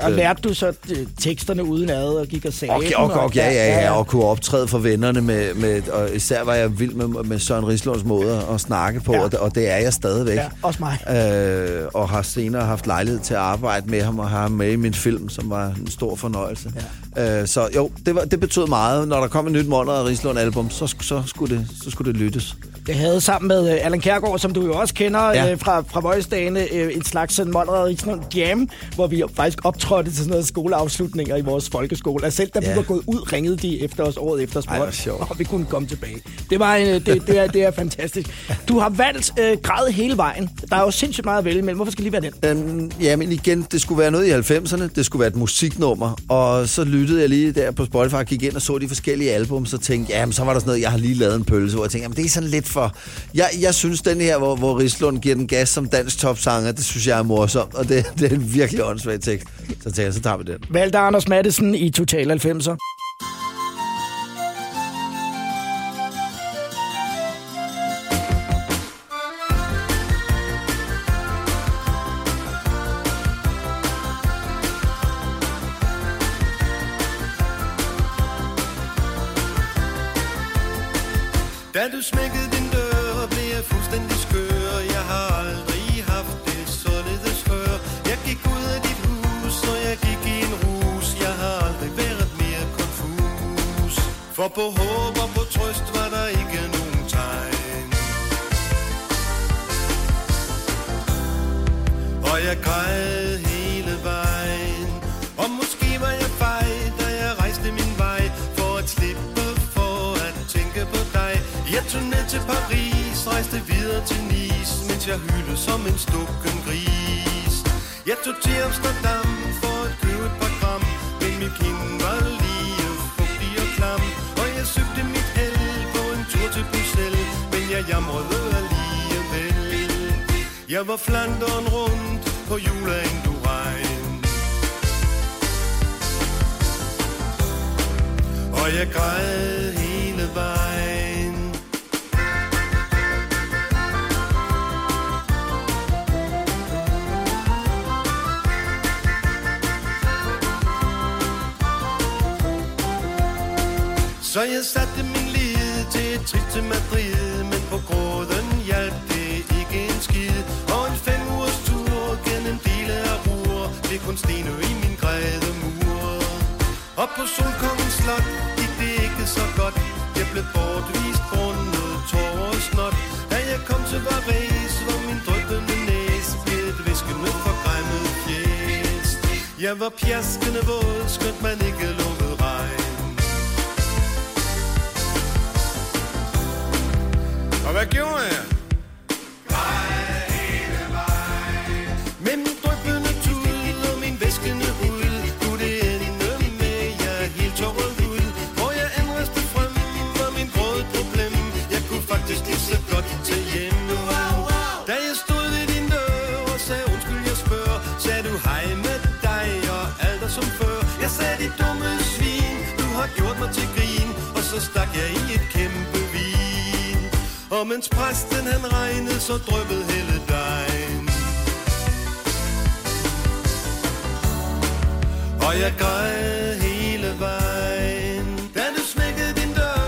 Og Øh, lærte du så øh, teksterne uden ad og gik og sagde og, dem, og, og, ja, ja, ja, og kunne optræde for vennerne med, med og især var jeg vild med, med Søren Rislunds måde at snakke på, ja. og, det- og det er jeg stadigvæk. Ja, også mig. Øh, og har senere haft lejlighed til at arbejde med ham og have ham med i min film, som var en stor fornøjelse. Ja. Øh, så jo, det, var, det betød meget. Når der kom et nyt Monner og Rislund album, så, så, skulle det, så skulle det lyttes. Jeg havde sammen med øh, Allan Kærgaard, som du jo også kender Ja. øh, fra, fra Voice-dagene, øh, en slags sådan Monrad Rigsnund Jam, hvor vi optrådte optrådte til sådan noget skoleafslutninger i vores folkeskole. Og selv da Ja. vi var gået ud, ringede de efter os året efter og sjovt. om vi kunne komme tilbage. Det, var en, det, det, er, det er fantastisk. Du har valgt øh, grad hele vejen. Der er jo sindssygt meget at vælge imellem. Hvorfor skal lige være den? Øhm, jamen igen, det skulle være noget i 90'erne, det skulle være et musiknummer, og så lyttede jeg lige der på Spotify, og gik ind og så de forskellige album, så tænkte jeg, jamen så var der sådan noget, jeg har lige lavet en pølse, hvor jeg tænkte, jamen det er sådan lidt for... Jeg, jeg synes, den her, hvor, hvor Rislund giver den gas som dansk topsanger, det synes jeg er morsomt, og det, det er en virkelig åndssvag tekst. Så tænkte jeg, så tager vi den. Valgte Anders Mattesen i Total 90'er. Du smækkede din dør, blev jeg fuldstændig skør. Jeg har aldrig haft det således før. Jeg gik ud af dit hus, og jeg gik i en rus. Jeg har aldrig været mere konfus. For på håb og på trøst var der ikke nogen tegn. Og jeg græd tog ned til Paris, rejste videre til Nice, mens jeg hyldede som en stukken gris. Jeg tog til Amsterdam for at købe et par gram, men min kind var lige fugtig og klam. Og jeg søgte mit held på en tur til Bruxelles, men jeg jamrede alligevel. Jeg var Flanderen rundt på jul af Indurain. Og jeg græd Så jeg satte min lid til et trip til Madrid Men på gråden hjalp det ikke en skid. Og en fem ugers tur gennem dele af ruer, Blev kun stenø i min græde mur. Og på Solkongens slot gik det ikke så godt. Jeg blev bortvist grundet tår og snot. Da jeg kom til Paris, var min drøbende næse Blev et viskende forgræmmet fjæs Jeg var pjaskende våd, skønt man ikke lukkede hvad gjorde jeg? Med min dryppende tud og min væskende hud Kunne det ende med, jeg helt tåret ud Hvor jeg anreste frem var min gråde problem. Jeg kunne faktisk lige så godt til hjem Da jeg stod ved din dør og sagde undskyld jeg spørger. Sagde du hej med dig og alt er som før. Jeg sagde dit dumme svin, du har gjort mig til grin. Og så stak jeg i et kæmpe og mens præsten han regnede, så drøbbede hele dejen Og jeg græd hele vejen Da du smækkede din dør.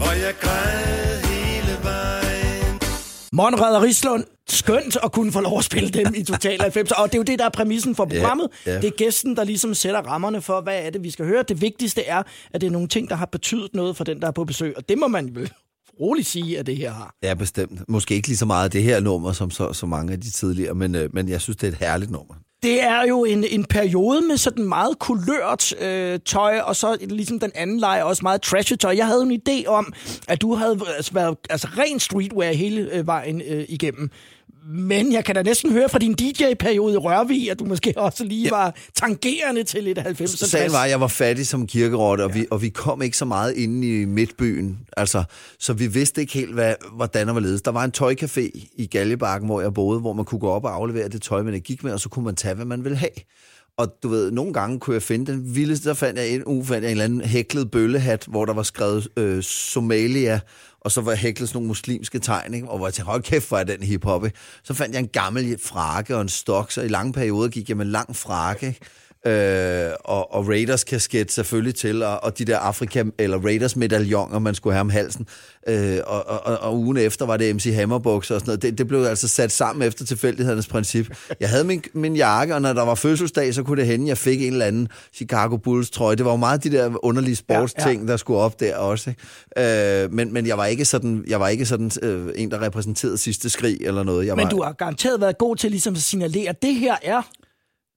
Og jeg græd hele vejen. Monrad og Rislund, skønt at kunne få lov at spille dem i Total 90. Og det er jo det, der er præmissen for programmet. Ja, ja. Det er gæsten, der ligesom sætter rammerne for, hvad er det, vi skal høre. Det vigtigste er, at det er nogle ting, der har betydet noget for den, der er på besøg. Og det må man vel roligt sige, at det her har. Ja, bestemt. Måske ikke lige så meget det her nummer, som så, så mange af de tidligere, men, øh, men jeg synes, det er et herligt nummer. Det er jo en, en periode med sådan meget kulørt øh, tøj, og så ligesom den anden leg også meget trashy tøj. Jeg havde en idé om, at du havde altså, været altså, ren streetwear hele øh, vejen øh, igennem. Men jeg kan da næsten høre fra din DJ-periode i Rørvig, at du måske også lige var tangerende til lidt 90'er Sagen var, at jeg var fattig som kirkerotte, og, ja. vi, og vi kom ikke så meget inde i midtbyen. Altså, så vi vidste ikke helt, hvad, hvordan og hvorledes. Der var en tøjcafé i Galjebakken, hvor jeg boede, hvor man kunne gå op og aflevere det tøj, man gik med, og så kunne man tage, hvad man ville have. Og du ved, nogle gange kunne jeg finde den vildeste, der fandt jeg en uge, fandt jeg en eller anden hæklet bøllehat, hvor der var skrevet øh, Somalia, og så var jeg hæklet sådan nogle muslimske tegn, ikke? og hvor jeg tænkte, hold kæft, hvor er den hiphop, ikke? Så fandt jeg en gammel frakke og en stok, så i lange perioder gik jeg med lang frakke, ikke? Øh, og, og Raiders kasket selvfølgelig til, og, og de der Afrika, eller Raiders medaljoner, man skulle have om halsen. Øh, og, og, og, ugen efter var det MC Hammerbukser og sådan noget. Det, det blev altså sat sammen efter tilfældighedernes princip. Jeg havde min, min jakke, og når der var fødselsdag, så kunne det hende, jeg fik en eller anden Chicago Bulls trøje. Det var jo meget de der underlige sportsting, ja, ja. der skulle op der også. Ikke? Øh, men, men jeg var ikke sådan, jeg var ikke sådan øh, en, der repræsenterede sidste skrig eller noget. Jeg Men var, du har garanteret været god til ligesom at signalere, at det her er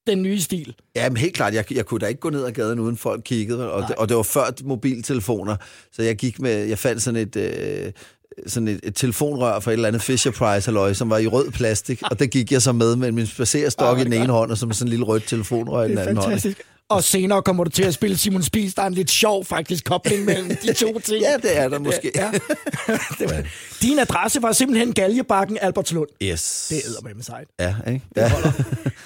den nye stil. Ja, men helt klart. Jeg, jeg kunne da ikke gå ned ad gaden, uden folk kiggede. Og det, og det var før mobiltelefoner. Så jeg gik med... Jeg fandt sådan et... Øh, sådan et, et telefonrør fra et eller andet Fisher Price halløj, som var i rød plastik, og det gik jeg så med med min spacerstok Ah, i den ene hånd, og med sådan en lille rødt telefonrør i den anden hånd. Og senere kommer du til at spille Simon Spies. Der er en lidt sjov faktisk kobling mellem de to ting. Ja, det er der måske. Ja. det var. Din adresse var simpelthen Galjebakken, Albertslund. Yes. Det æder med sejt. Ja, ikke? Ja.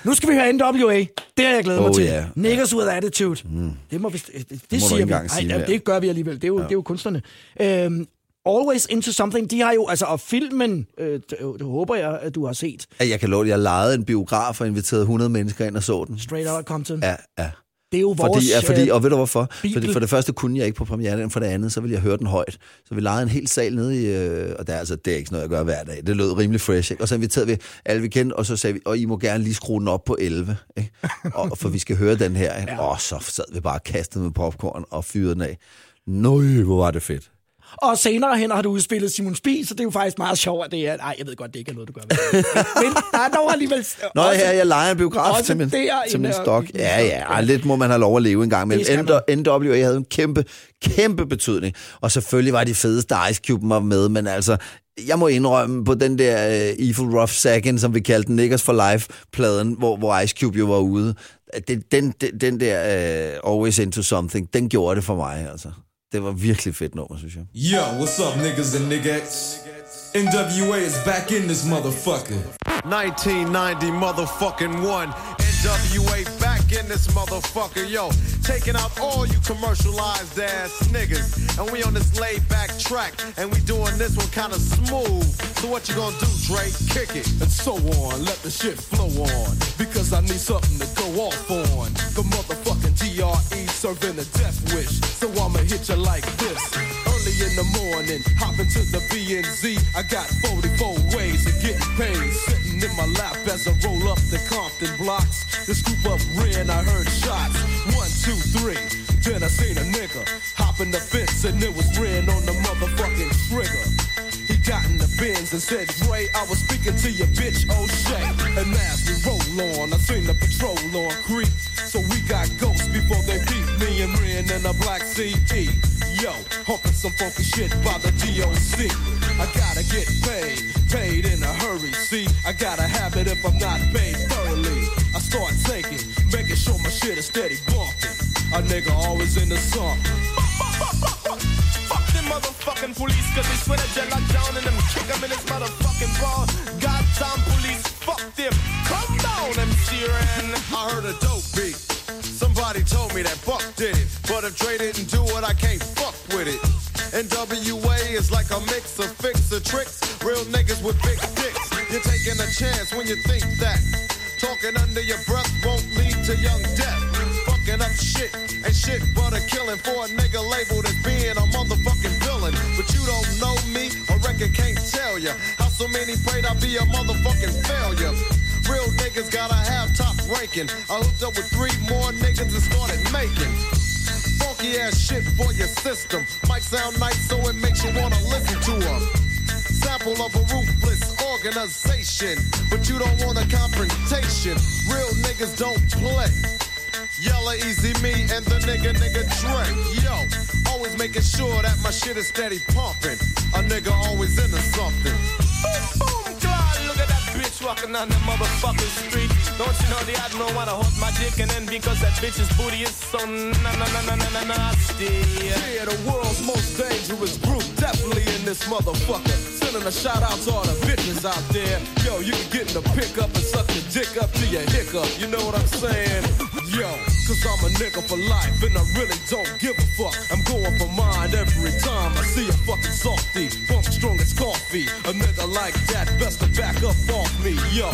Nu skal vi høre NWA. Det har jeg glædet mig Oh, til. ja. Niggas with attitude. Mm. Det må vi, det, det du siger vi. engang sige mere. det gør vi alligevel. Det er jo, ja. det er jo kunstnerne. Øhm, Always Into Something, de har jo, altså, og filmen, øh, det, det håber jeg, at du har set. Ja, Jeg kan love, at jeg lejede en biograf og inviterede 100 mennesker ind og så den. Straight Outta Compton. Ja, ja. Det er jo vores... Fordi, ja, fordi, øh, og ved du hvorfor? Bibel. Fordi for det første kunne jeg ikke på premieren, for det andet, så ville jeg høre den højt. Så vi lejede en hel sal nede i, øh, og det er, altså, det er ikke noget, jeg gør hver dag. Det lød rimelig fresh, ikke? Og så inviterede vi alle vi kendte, og så sagde vi, og I må gerne lige skrue den op på 11, ikke? Og, for vi skal høre den her, ikke? Og så sad vi bare kastet med popcorn og fyrede den af. Nøj, hvor var det fedt. Og senere hen har du udspillet Simon Spies, så det er jo faktisk meget sjovt, at det er... Nej, jeg ved godt, det ikke er noget, du gør. Men der er dog alligevel... Nå, også- her jeg leger en biograf til min, til min en- stok. Ja, ja, lidt må man have lov at leve en gang imellem. NWA havde en kæmpe, kæmpe betydning. Og selvfølgelig var de fedeste Ice Cube var med, men altså, jeg må indrømme på den der uh, Evil Rough Second, som vi kaldte den, Niggers for Life-pladen, hvor, hvor Ice Cube jo var ude. Den, den, den, den der uh, Always Into Something, den gjorde det for mig, altså. Det var virkelig fedt nummer, synes jeg. Yo, what's up, niggas and niggas? NWA is back in this motherfucker. 1990 motherfucking one. NWA back in this motherfucker, yo. Taking out all you commercialized ass niggas. And we on this laid back track. And we doing this one kind of smooth. So what you gonna do, Drake? Kick it. and so on. Let the shit flow on. Because I need something to go off on. The motherfucking DRE serving a death wish. So I'ma hit you like this. Early in the morning, hop into the BNZ. I got 44 ways of getting paid. In my lap as I roll up the Compton blocks. The scoop up ran, I heard shots. One, two, three. Then I seen a nigga hop in the fence and it was ran on the motherfucking trigger. He got in the bins and said, Dre, I was speaking to your bitch, O'Shea. And as we roll on, I seen the patrol on creep. So we got ghosts before they beat me and ran in a black CD. Yo, humping some funky shit by the DOC. I gotta get paid, paid in a hurry. See, I gotta have it if I'm not paid thoroughly. I start taking, making sure my shit is steady bumping. A nigga always in the song. Fuck them motherfucking police, cause they swear you locked down and them kick 'em in his motherfucking ball. Goddamn police, fuck them. Come down, MC Ren. I heard a dope beat. Somebody told me that Buck did it. But if Dre didn't do it, I can't fuck with it. NWA is like a mix of fix of tricks. Real niggas with big dicks. You're taking a chance when you think that. Talking under your breath won't lead to young death. Fucking up shit ain't shit but a killing for a nigga labeled as being a motherfucking villain. But you don't know me, a record can't tell ya. How so many prayed I'd be a motherfucking failure. Real niggas gotta have top ranking. I hooked up with three more niggas and started making funky ass shit for your system. Might sound nice, so it makes you wanna listen to them. Sample of a ruthless organization, but you don't want a confrontation. Real niggas don't play. Yella Easy Me and the nigga nigga Dre. Yo, always making sure that my shit is steady pumping. A nigga always into something. Boom, God, walking on the motherfucking street. Don't you know the admiral wanna hold my dick and then because that bitch's booty is so na na na na na na nasty. Yeah, the world's most dangerous group, definitely in this motherfucker. Sending a shout out to all the bitches out there. Yo, you can get in the pickup and suck your dick up to your hiccup. You know what I'm saying? Yo, cause I'm a nigga for life and I really don't give a fuck. I'm going for mine every time I see a fucking softy. Funk strong as coffee. A nigga like that best to back up off me. Yo.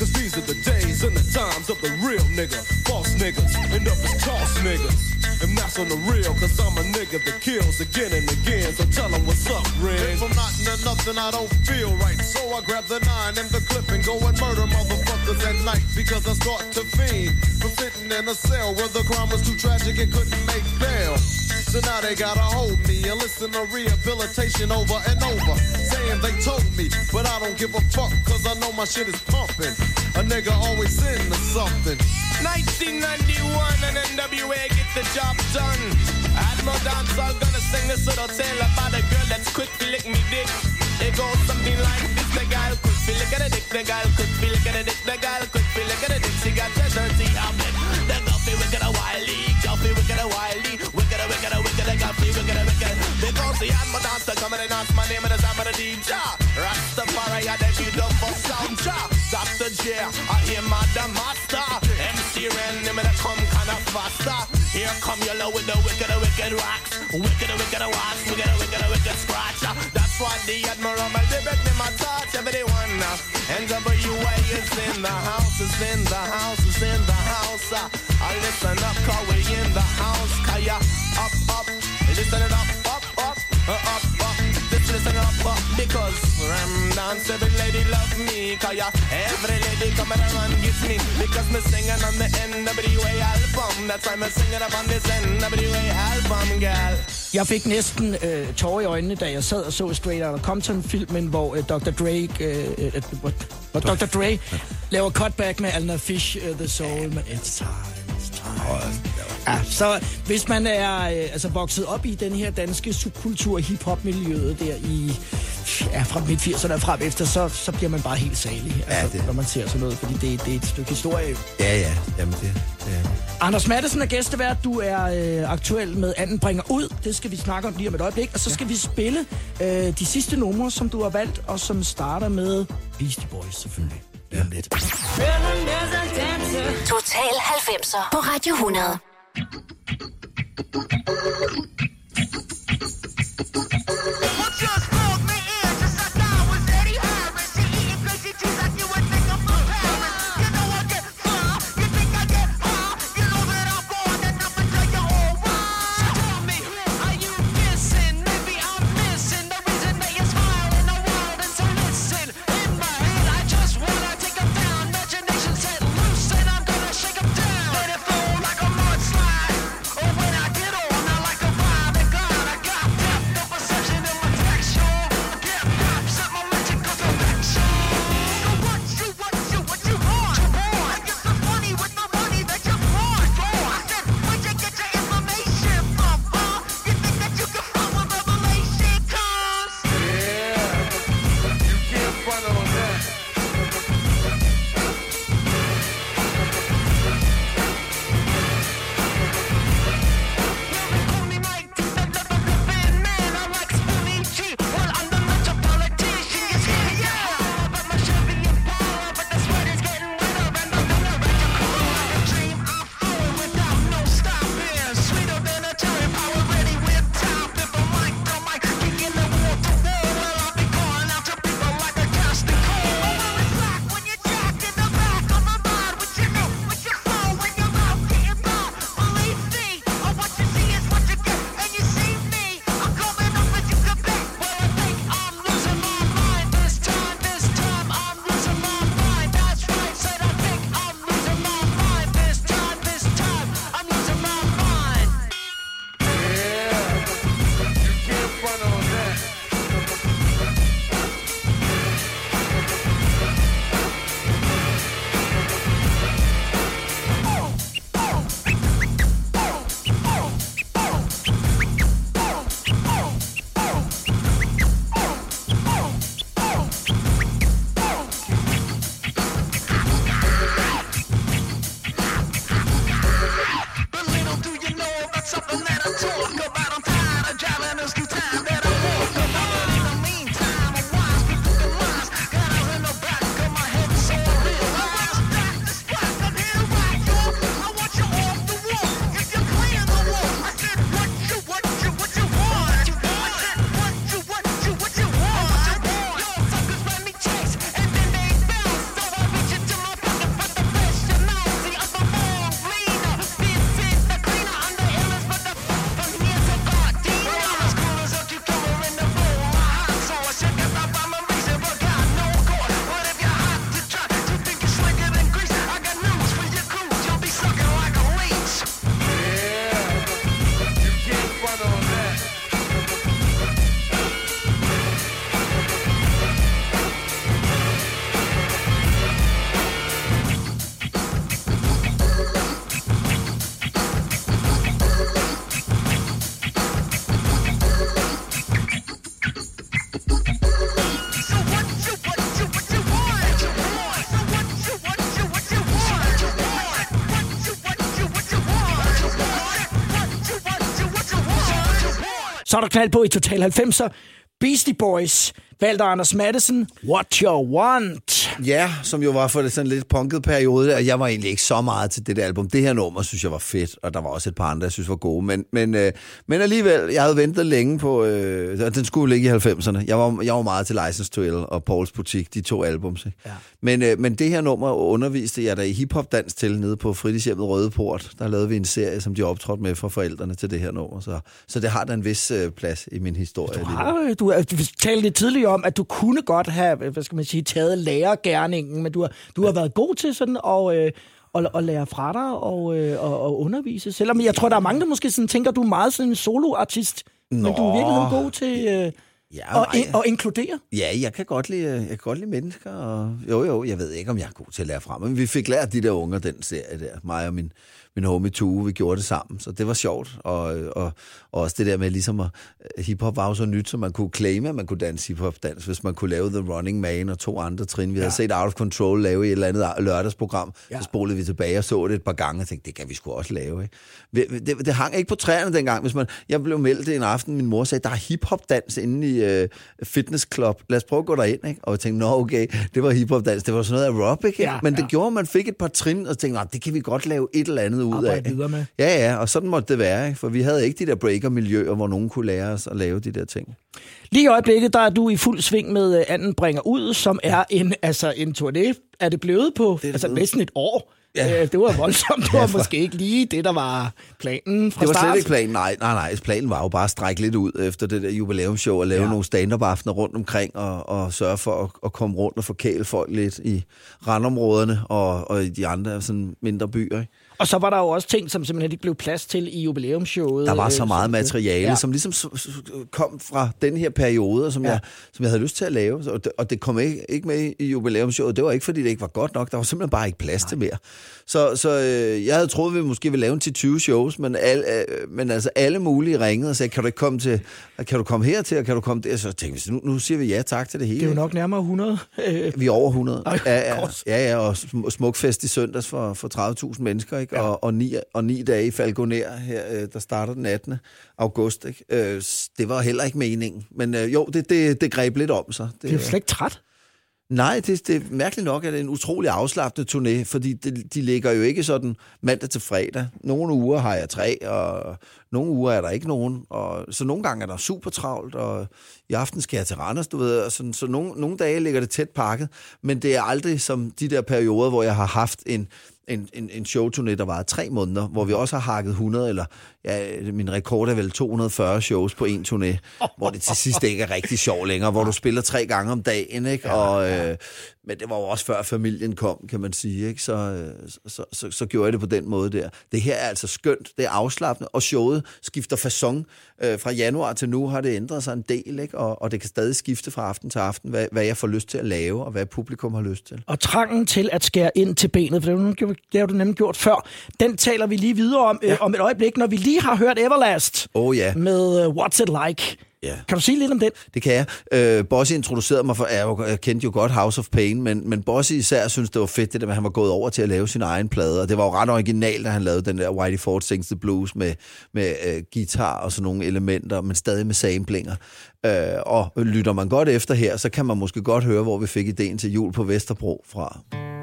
Cause these are the days and the times of the real nigga. False niggas end up as toss niggas. And that's on the real, cause I'm a nigga that kills again and again. So tell 'em what's up, Red. If I'm not into nothing, I don't feel right. So I grab the nine and the clip and go and murder motherfuckers at night. Because I start to fiend from sitting in a cell where the crime was too tragic and couldn't make bail. So now they gotta hold me and listen to rehabilitation over and over. Saying they told me, but I don't give a fuck cause I know my shit is pumping. A nigga always into something. 1991 and NWA get the job done. Admiral Dancehall gonna sing this little tale about a girl that's quick to lick me dick. It goes something like this: the quick to lick at a dick, the quick to lick at a dick, the quick to lick at a dick. She got the dirty outlet, the guffy wicked a wily, guffy wicked a wily, The Admiral Dancer coming and ask my name of the DJ. Rastafari, I did you done for sound. Dr. J, I hear my the master. MC Ren, him and come kinda faster. Here come yellow with the wicked, wicked rocks. Wicked, wicked wax, wicked, wicked, wicked scratch. That's why the Admiral, my them I touch everyone. NWA is in the house, is in the house, is in the house. I listen up, cause we in the house. Kaya, up, up, listen it up, uh, up, up. Just listen up, up, because Ram dance, every lady love me. Kaya, every lady come around and gets me. Because me singing on the NWA album. That's why me singing up on this NWA album, girl. Jeg fik næsten øh, tårer i øjnene, da jeg sad og så Straight Outta Compton-filmen, hvor øh, Dr. Drake, øh, øh, hvor, hvor Dr. Dre laver cutback med Alna Fish, uh, The Soul, med It's Time, Time. Ja, så hvis man er øh, altså vokset op i den her danske subkultur, hip-hop-miljøet der i, ja, fra midt-80'erne og frem efter, så, så bliver man bare helt salig, altså, det- når man ser sådan noget, fordi det, det er et stykke historie. Ja, ja. Jamen, det, ja. Anders Madsen er gæstevært. Du er øh, aktuel med Anden bringer ud. Det skal vi snakke om lige om et øjeblik. Og så skal ja. vi spille øh, de sidste numre, som du har valgt, og som starter med Beastie Boys selvfølgelig lige Om lidt. Total 90'er på Radio 100. Så knald på i Total 90'er. Beastie Boys, Valter Anders Madsen, What You Want. Ja, som jo var for det sådan lidt punket periode, og jeg var egentlig ikke så meget til det der album. Det her nummer synes jeg var fedt, og der var også et par andre, jeg synes var gode. Men, men, øh, men alligevel, jeg havde ventet længe på, øh, den skulle ligge i 90'erne. Jeg var, jeg var meget til License to Ill og Pauls Butik, de to albums. Ikke? Ja. Men, øh, men det her nummer underviste jeg der i hiphop-dans til nede på fritidshjemmet Røde Port. Der lavede vi en serie, som de optrådte med for forældrene til det her nummer. Så, så det har da en vis øh, plads i min historie. Du, har, du, du talte lidt tidligere om, at du kunne godt have, hvad skal man sige, taget lærergærningen, men du har, du har været god til sådan at, øh, at, at lære fra dig og, øh, og, og undervise. Selvom jeg tror, der er mange, der måske sådan tænker, du er meget sådan en soloartist, Nå. men du er virkelig god til... Øh, Ja, og, in, og inkludere? Ja, jeg kan godt lide, jeg kan godt lide mennesker. Og, jo, jo, jeg ved ikke, om jeg er god til at lære frem. Men vi fik lært de der unger, den serie der. Mig og min, min homie Tue, vi gjorde det sammen. Så det var sjovt. Og, og, og også det der med ligesom at hiphop var jo så nyt, så man kunne claime, at man kunne danse hiphop-dans, hvis man kunne lave The Running Man og to andre trin. Vi ja. havde set Out of Control lave i et eller andet lørdagsprogram. Ja. Så spolede vi tilbage og så det et par gange og tænkte, det kan vi sgu også lave. Ikke? Det, det, hang ikke på træerne dengang. Hvis man, jeg blev meldt en aften, min mor sagde, der er hiphop-dans inde i uh, Fitness Club. Lad os prøve at gå derind. Ikke? Og jeg tænkte, nå okay, det var hiphop-dans. Det var sådan noget aerobic. Ikke? Ja, Men det ja. gjorde, at man fik et par trin og tænkte, det kan vi godt lave et eller andet ud af. Videre med. Ja, ja, og sådan måtte det være. Ikke? For vi havde ikke de der breaker-miljøer, hvor nogen kunne lære os at lave de der ting. Lige i øjeblikket, der er du i fuld sving med Anden bringer ud, som er en, altså en turné. Er det blevet på det altså, næsten et år? Ja. Øh, det var voldsomt. Det var ja, for... måske ikke lige det, der var planen fra Det var start. slet ikke planen. Nej, nej, nej. Planen var jo bare at strække lidt ud efter det der jubilæumsshow og lave ja. nogle stand-up-aftener rundt omkring og, og sørge for at, at komme rundt og forkæle folk lidt i randområderne og, og i de andre sådan mindre byer. Ikke? Og så var der jo også ting, som simpelthen ikke blev plads til i jubilæumsshowet. Der var så øh, meget materiale, ja. som ligesom kom fra den her periode, som, ja. jeg, som jeg havde lyst til at lave. Og det, og det kom ikke, ikke med i jubilæumsshowet. Det var ikke, fordi det ikke var godt nok. Der var simpelthen bare ikke plads Nej. til mere. Så, så øh, jeg havde troet, vi måske ville lave en til 20 shows, men, al, øh, men altså alle mulige ringede og sagde, kan du ikke komme til, kan du komme her til, og kan du komme der? Så tænkte vi, nu, nu siger vi ja tak til det hele. Det er jo nok nærmere 100. vi er over 100. ja, ja, ja, ja, og smukfest i søndags for, for 30.000 mennesker, ikke? Ja. Og, og, ni, og ni dage i Falconer her, øh, der starter den 18. august. Ikke? Øh, det var heller ikke meningen. Men øh, jo, det, det, det greb lidt om sig. Det, det er slet ikke træt. Nej, det, det er mærkeligt nok, at det er en utrolig afslappet turné, fordi det, de ligger jo ikke sådan mandag til fredag. Nogle uger har jeg tre, og nogle uger er der ikke nogen. Og, så nogle gange er der super travlt, og i aften skal jeg til Randers, du ved. Og sådan, så nogle, nogle dage ligger det tæt pakket, men det er aldrig som de der perioder, hvor jeg har haft en en, en, en showturné, der var tre måneder, hvor vi også har hakket 100, eller ja, min rekord er vel 240 shows på en turné, hvor det til sidst ikke er rigtig sjov længere, hvor du spiller tre gange om dagen, ikke? Og, øh, men det var jo også før familien kom, kan man sige, ikke? Så, øh, så, så, så gjorde jeg det på den måde der. Det her er altså skønt, det er afslappende, og showet skifter façon. Øh, fra januar til nu har det ændret sig en del, ikke? Og, og det kan stadig skifte fra aften til aften, hvad, hvad jeg får lyst til at lave, og hvad publikum har lyst til. Og trangen til at skære ind til benet, for det har du nemlig gjort før, den taler vi lige videre om ja. øh, om et øjeblik, når vi lige har hørt Everlast oh, ja. med uh, What's It Like. Ja. Kan du sige lidt om den? Det kan jeg. Øh, Bossy introducerede mig for, jeg, jeg kendte jo godt House of Pain, men, men Bossy især synes, det var fedt, det der med, at han var gået over til at lave sin egen plade, og det var jo ret originalt, da han lavede den der Whitey Ford Sings the Blues med, med øh, guitar og sådan nogle elementer, men stadig med samplinger. Øh, og lytter man godt efter her, så kan man måske godt høre, hvor vi fik ideen til jul på Vesterbro fra.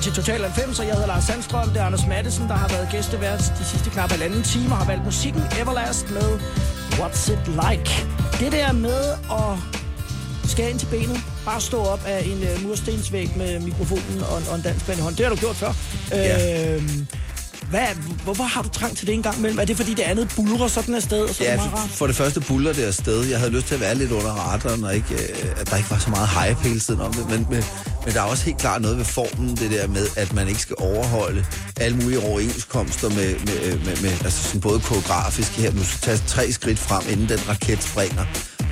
Velkommen til Total 90, og jeg hedder Lars Sandstrøm. Det er Anders Mattesen, der har været gæstevært de sidste knap halvanden time og har valgt musikken Everlast med What's It Like. Det der med at skære ind til benet, bare stå op af en uh, murstensvæg med mikrofonen og, en- og en dansband i hånden. Det har du gjort før. Ja. Øh, hvad, hvorfor har du trang til det en gang imellem? Er det fordi det andet bulrer sådan afsted, og så Ja, for, for det første buller det afsted. Jeg havde lyst til at være lidt under radaren, og ikke, øh, at der ikke var så meget hype hele tiden om det. Men, men, men der er også helt klart noget ved formen, det der med, at man ikke skal overholde alle mulige overenskomster med, med, med, med altså sådan både koreografisk her. Du skal tage tre skridt frem, inden den raket springer.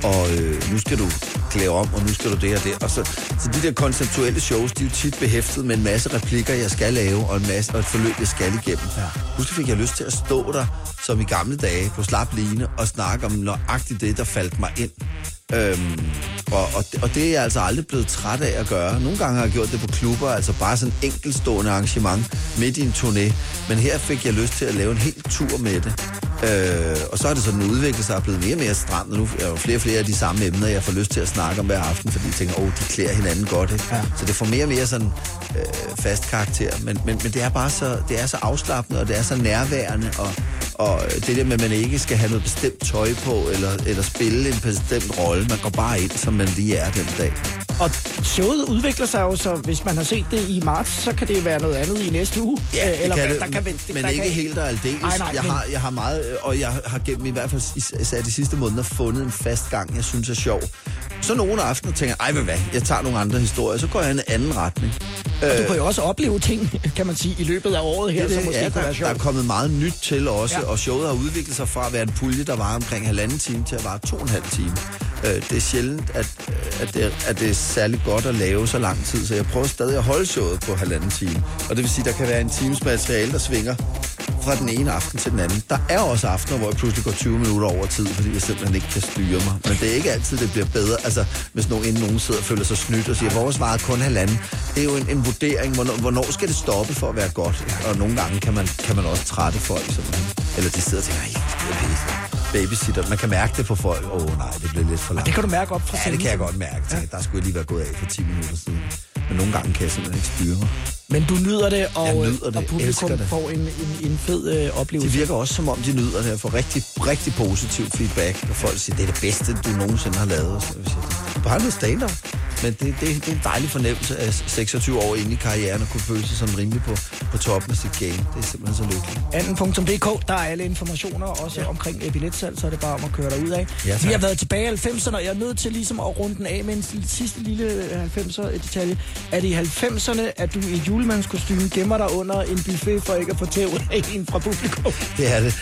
Og øh, nu skal du klæde om, og nu skal du det og det. Og så, så de der konceptuelle shows, de er jo tit behæftet med en masse replikker, jeg skal lave, og, en masse, og et forløb, jeg skal igennem. Ja. Pludselig fik jeg lyst til at stå der, som i gamle dage, på slap line, og snakke om nøjagtigt det, der faldt mig ind. Øhm, og, og, det- og det er jeg altså aldrig blevet træt af at gøre. Nogle gange har jeg gjort det på klubber, altså bare sådan en enkeltstående arrangement midt i en turné. Men her fik jeg lyst til at lave en hel tur med det. Øh, og så er det sådan udviklet sig og blevet mere og mere stramt, nu er jo flere og flere af de samme emner, jeg får lyst til at snakke om hver aften, fordi jeg tænker, åh, de klæder hinanden godt, ikke? Ja. Så det får mere og mere sådan øh, fast karakter. Men, men, men det er bare så, det er så afslappende, og det er så nærværende, og, og det der med, at man ikke skal have noget bestemt tøj på, eller, eller spille en bestemt rolle. Man går bare ind, som man lige er den dag. Og showet udvikler sig jo, så hvis man har set det i marts, så kan det være noget andet i næste uge. Ja, Øh, det kan hvad- det, der men, det- men der ikke kan- helt og aldeles. Ej, nej, jeg, men- har, jeg har meget, og jeg har gennem i hvert fald is- især de sidste måneder fundet en fast gang, jeg synes er sjov. Så nogle aftener tænker jeg, ej, hvad, hvad, jeg tager nogle andre historier, så går jeg i en anden retning. Du kan jo også opleve ting, kan man sige, i løbet af året her, Det, som det, måske ja, kunne der, være der sjovt. er kommet meget nyt til også, Ja. og showet har udviklet sig fra at være en pulje, der var omkring halvanden time, til at vare to og en halv time. Øh, det er sjældent, at, øh, at, det, er- at det er særlig godt at lave så lang tid, så jeg prøver stadig at holde showet på halvanden time. Og det vil sige, at der kan være en times materiale, der svinger fra den ene aften til den anden. Der er også aftener, hvor jeg pludselig går 20 minutter over tid, fordi jeg simpelthen ikke kan styre mig. Men det er ikke altid, det bliver bedre. Altså, hvis nogen, inden nogen sidder og føler sig snydt og siger, vores varer kun halvanden. Det er jo en, en vurdering, hvornår, hvornår skal det stoppe for at være godt? Og nogle gange kan man, kan man også trætte folk. Sådan, eller de sidder og tænker, "Ej, det er pisse." babysitter. Man kan mærke det på folk. Åh oh, nej, det bliver lidt for langt. det kan du mærke op fra Ja, det kan jeg godt mærke. Ja. Der skulle jeg lige være gået af for 10 minutter siden. Men nogle gange kan jeg simpelthen ikke styre mig. Men du nyder det, og, Jeg nyder og det, publikum elsker det. får en, en, en fed øh, oplevelse. Det virker også som om, de nyder det. Jeg får rigtig, rigtig positiv feedback. Og folk siger, det er det bedste, du nogensinde har lavet. Og Så jeg siger, Bare noget stand-up. Men det, det, det er en dejlig fornemmelse af 26 år inde i karrieren at kunne føle sig sådan rimelig på, på toppen af sit game. Det er simpelthen så lykkeligt. Anden.dk, der er alle informationer, også ja. omkring øh, billetsalg, så er det bare om at køre derud af. Ja, tak. Vi har været tilbage i 90'erne, og jeg er nødt til ligesom at runde den af med en sidste lille øh, 90'er-detalje. Er det i 90'erne, at du i julemandskostyme gemmer dig under en buffet for ikke at få tævet af en fra publikum? Det er det.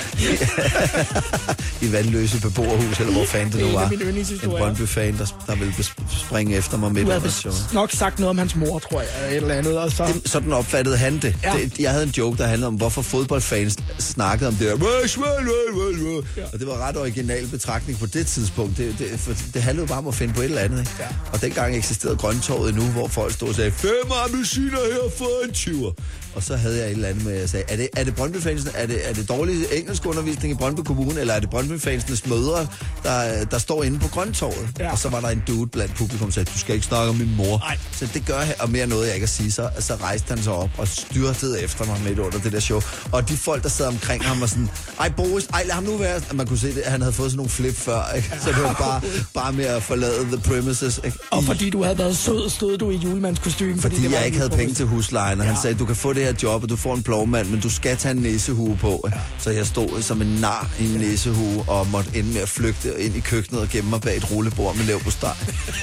I vandløse beboerhus, eller hvor fanden det Det nu var. En. Brøndby-fan, der, der ville springe efter mig midt Du under showet. nok sagt noget om hans mor, tror jeg, eller et eller andet. Og så... Det, sådan opfattede han det. Ja. Ja. det. Jeg havde en joke, der handlede om, hvorfor fodboldfans snakkede om det der. "Rush, rush, rush, rush, rush." Og det var ret original betragtning på det tidspunkt. Det, det, for det handlede jo bare om at finde på et eller andet. Ikke? Ja. Og dengang eksisterede Grøntorvet endnu, hvor folk stod og sagde, fem appelsiner her for en 20'er. Og så havde jeg et eller andet med, jeg sagde, er det, er det Brøndby-fansene, er det, er det dårlig engelskundervisning i Brøndby Kommune, eller er det Brøndby-fansenes mødre, der, der står inde på Grøntorvet? Ja. Og så var der en dude blandt publikum, der sagde, du skal ikke snakke om min mor. Nej. Så det gør jeg, og mere noget, jeg ikke at sige. Så, så rejste han sig op og styrtede efter mig midt under det der show. Og de folk, der sad omkring ham, var sådan, ej Boris, ej lad ham nu være. Man kunne se det, han havde fået sådan nogle flip før, ikke? Så det var bare, bare med at forlade the premises. Ikke? Og fordi du havde været sød, stod du i julemandskostyme. Fordi, det fordi var jeg ikke havde en penge til huslejen, og han sagde, du kan få det her job, og du får en plovmand, men du skal tage en næsehue på. Ja. Så jeg stod som en nar i en næsehue, og måtte ende med at flygte ind i køkkenet og gemme mig bag et rullebord med lev på steg.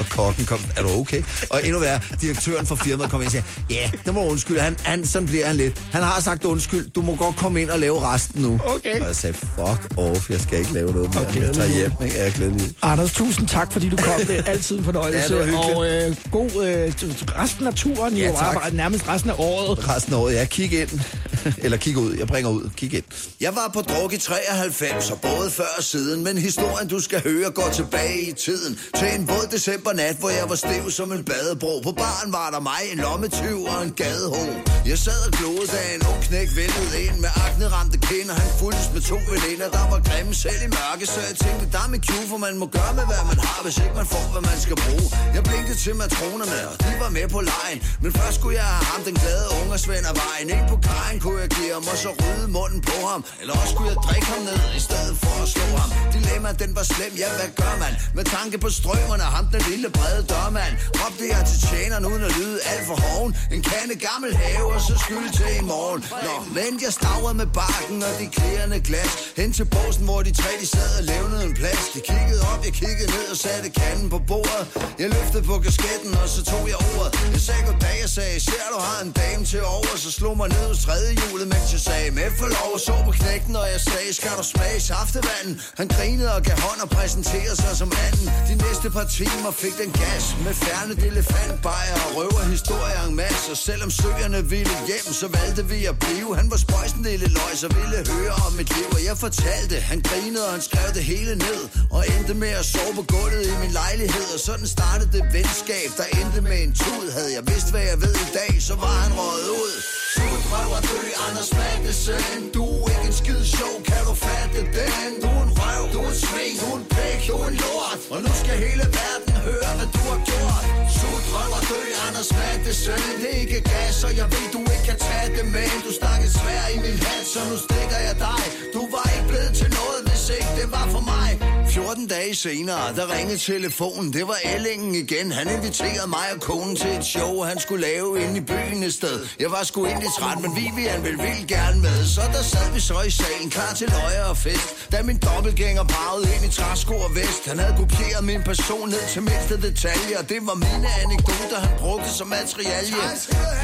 Og kokken kom, er du okay? Og endnu værre, direktøren for firmaet kom ind og sagde, ja, yeah, det må undskylde, han, han, sådan bliver han lidt. Han har sagt undskyld, du må godt komme ind og lave resten nu. Okay. Og jeg sagde, fuck off, jeg skal ikke lave noget mere. Okay, jeg tager hjem, ikke? Jeg er glædelig. Anders, tusind tak, fordi du kom. Det er altid en fornøjelse. Ja, og øh, god øh, resten af turen, Ja, jo, tak. nærmest resten af året. Resten af året, ja, kig ind. Eller kig ud, jeg bringer ud, kig ind. Jeg var på druk i 93, og både før og siden, men historien du skal høre går tilbage i tiden. Til en våd decembernat, hvor jeg var stiv som en badebro. På baren var der mig, en lommetyv og en gadeho. Jeg sad og gloede, da en ung knæk væltede ind med akne ramte kinder. Han fulgtes med to veninder, der var grimme selv i mørke. Så jeg tænkte, der er mit cue, for man må gøre med, hvad man har, hvis ikke man får, hvad man skal bruge. Jeg blinkede til matronerne, og de var med på lejen. Men først skulle jeg have ham, den glade unge Svend af vejen. Ind på kajen kunne jeg give ham, og så rydde munden på ham. Eller også kunne jeg drikke ham ned, i stedet for at slå ham. Dilemma den var slem, ja, hvad gør man? Med tanke på strømmerne, ham den lille brede dørmand. Råbte jeg til tjeneren uden at lyde alt for hoven. En kande gammel have, og så skyld til i morgen. Nå, men jeg stavrede med bakken og de klirrende glas. Hen til posen hvor de tre de sad og levnede en plads. De kiggede op, jeg kiggede ned og satte kanden på bordet. Jeg løftede på kasketten, og så tog jeg ordet. Jeg sagde goddag, jeg sagde, ser du har en dame til over, så slog mig ned hos tredje hjulet, mens jeg sagde, med for lov og så på knægten, og jeg sagde, skal du smage saftevanden? Han grinede og gav hånd og præsenterede sig som anden. De næste par timer fik den gas med fjernet elefant, bajer og røver historier en masse. Og selvom søgerne ville hjem, så valgte vi at blive. Han var spøjsen lille løg, så ville høre om mit liv, og jeg fortalte. Han grinede, og han skrev det hele ned, og endte med at sove på gulvet i min lejlighed. Og sådan startede det venskab, der endte med en tud. Havde jeg vidst, hvad jeg ved i dag, så var han røget ud. Sut prøver at dø, Anders Magnesen Du er ikke en skid sjov, kan du fatte den? Du er en røv, du er en svin, du er en pæk, du er en lort Og nu skal hele verden høre, hvad du har gjort Sut prøver og dø, Anders Magnesen Det er ikke gas, og jeg ved, du ikke kan tage det med du stak et svær i min hat, så nu stikker jeg dig Du var ikke blevet til noget, hvis ikke det var for mig 14 dage senere, der ringede telefonen. Det var Ellingen igen. Han inviterede mig og konen til et show Han skulle lave inde i byen et sted. Jeg var sgu egentlig træt, men Vivian ville vildt gerne med. Så der sad vi så i salen, klar til løje og fest. Da min dobbeltgænger bragede ind i træsko og vest. Han havde kopieret min person ned til mindste detalje Og det var mine anekdoter, han brugte som materiale.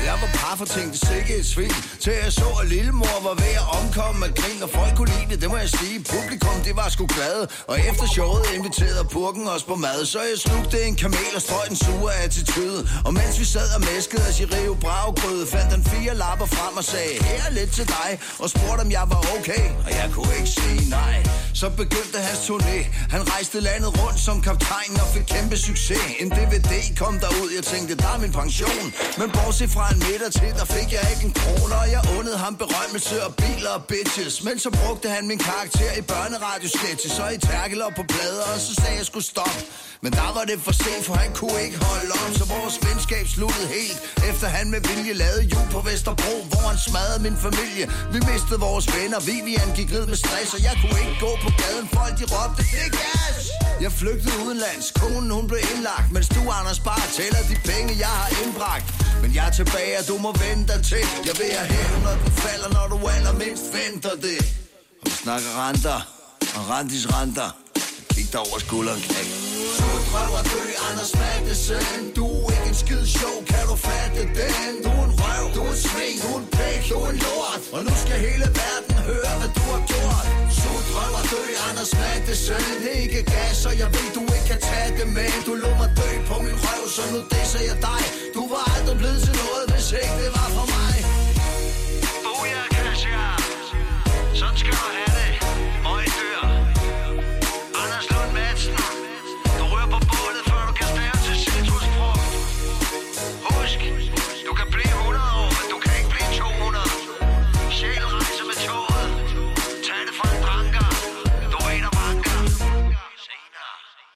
Jeg var par for tænkte sikke et svin. Til jeg så, at lillemor var ved at omkomme af grin Og folk kunne lide det, det må jeg sige. Publikum, det var sgu glade. Og efter showet inviterede purken os på mad, så jeg slugte en kamel og strøg den sure attitude. Og mens vi sad og mæskede os i Rio Bravo fandt han fire lapper frem og sagde, her er lidt til dig, og spurgte om jeg var okay, og jeg kunne ikke sige nej. Så begyndte hans turné, han rejste landet rundt som kaptajn og fik kæmpe succes. En DVD kom derud, jeg tænkte, der er min pension. Men bortset fra en middag til, der fik jeg ikke en krone, og jeg undede ham berømmelse og biler og bitches. Men så brugte han min karakter i børneradiosketches Så i tærkel op på plader, og så sagde jeg skulle stoppe. Men der var det for sent, for han kunne ikke holde om, så vores venskab sluttede helt. Efter han med vilje lavede jul på Vesterbro, hvor han smadrede min familie. Vi mistede vores venner, Vivian gik ned med stress, og jeg kunne ikke gå på gaden. Folk de råbte, det er gas! Jeg flygtede udenlands, konen hun blev indlagt, mens du, Anders, bare tæller de penge, jeg har indbragt. Men jeg er tilbage, og du må vente dig til. Jeg vil have hævn, når den falder, når du allermindst venter det. Og vi snakker renter, og rentis renter fik dig over skulderen knæk. Du er fra du er dø, Anders Mattesen. Du er ikke en skid sjov, kan du fatte den? Du er en røv, du er en svin, du er en pæk, du er en lort. Og nu skal hele verden høre, hvad du har gjort. Så drømmer dø, Anders Mattesen. Ikke gas, og jeg ved, du ikke kan tage det med. Du lå mig dø på min røv, så nu disser jeg dig. Du var aldrig blevet til noget, hvis ikke det var for mig. Oh, jeg kan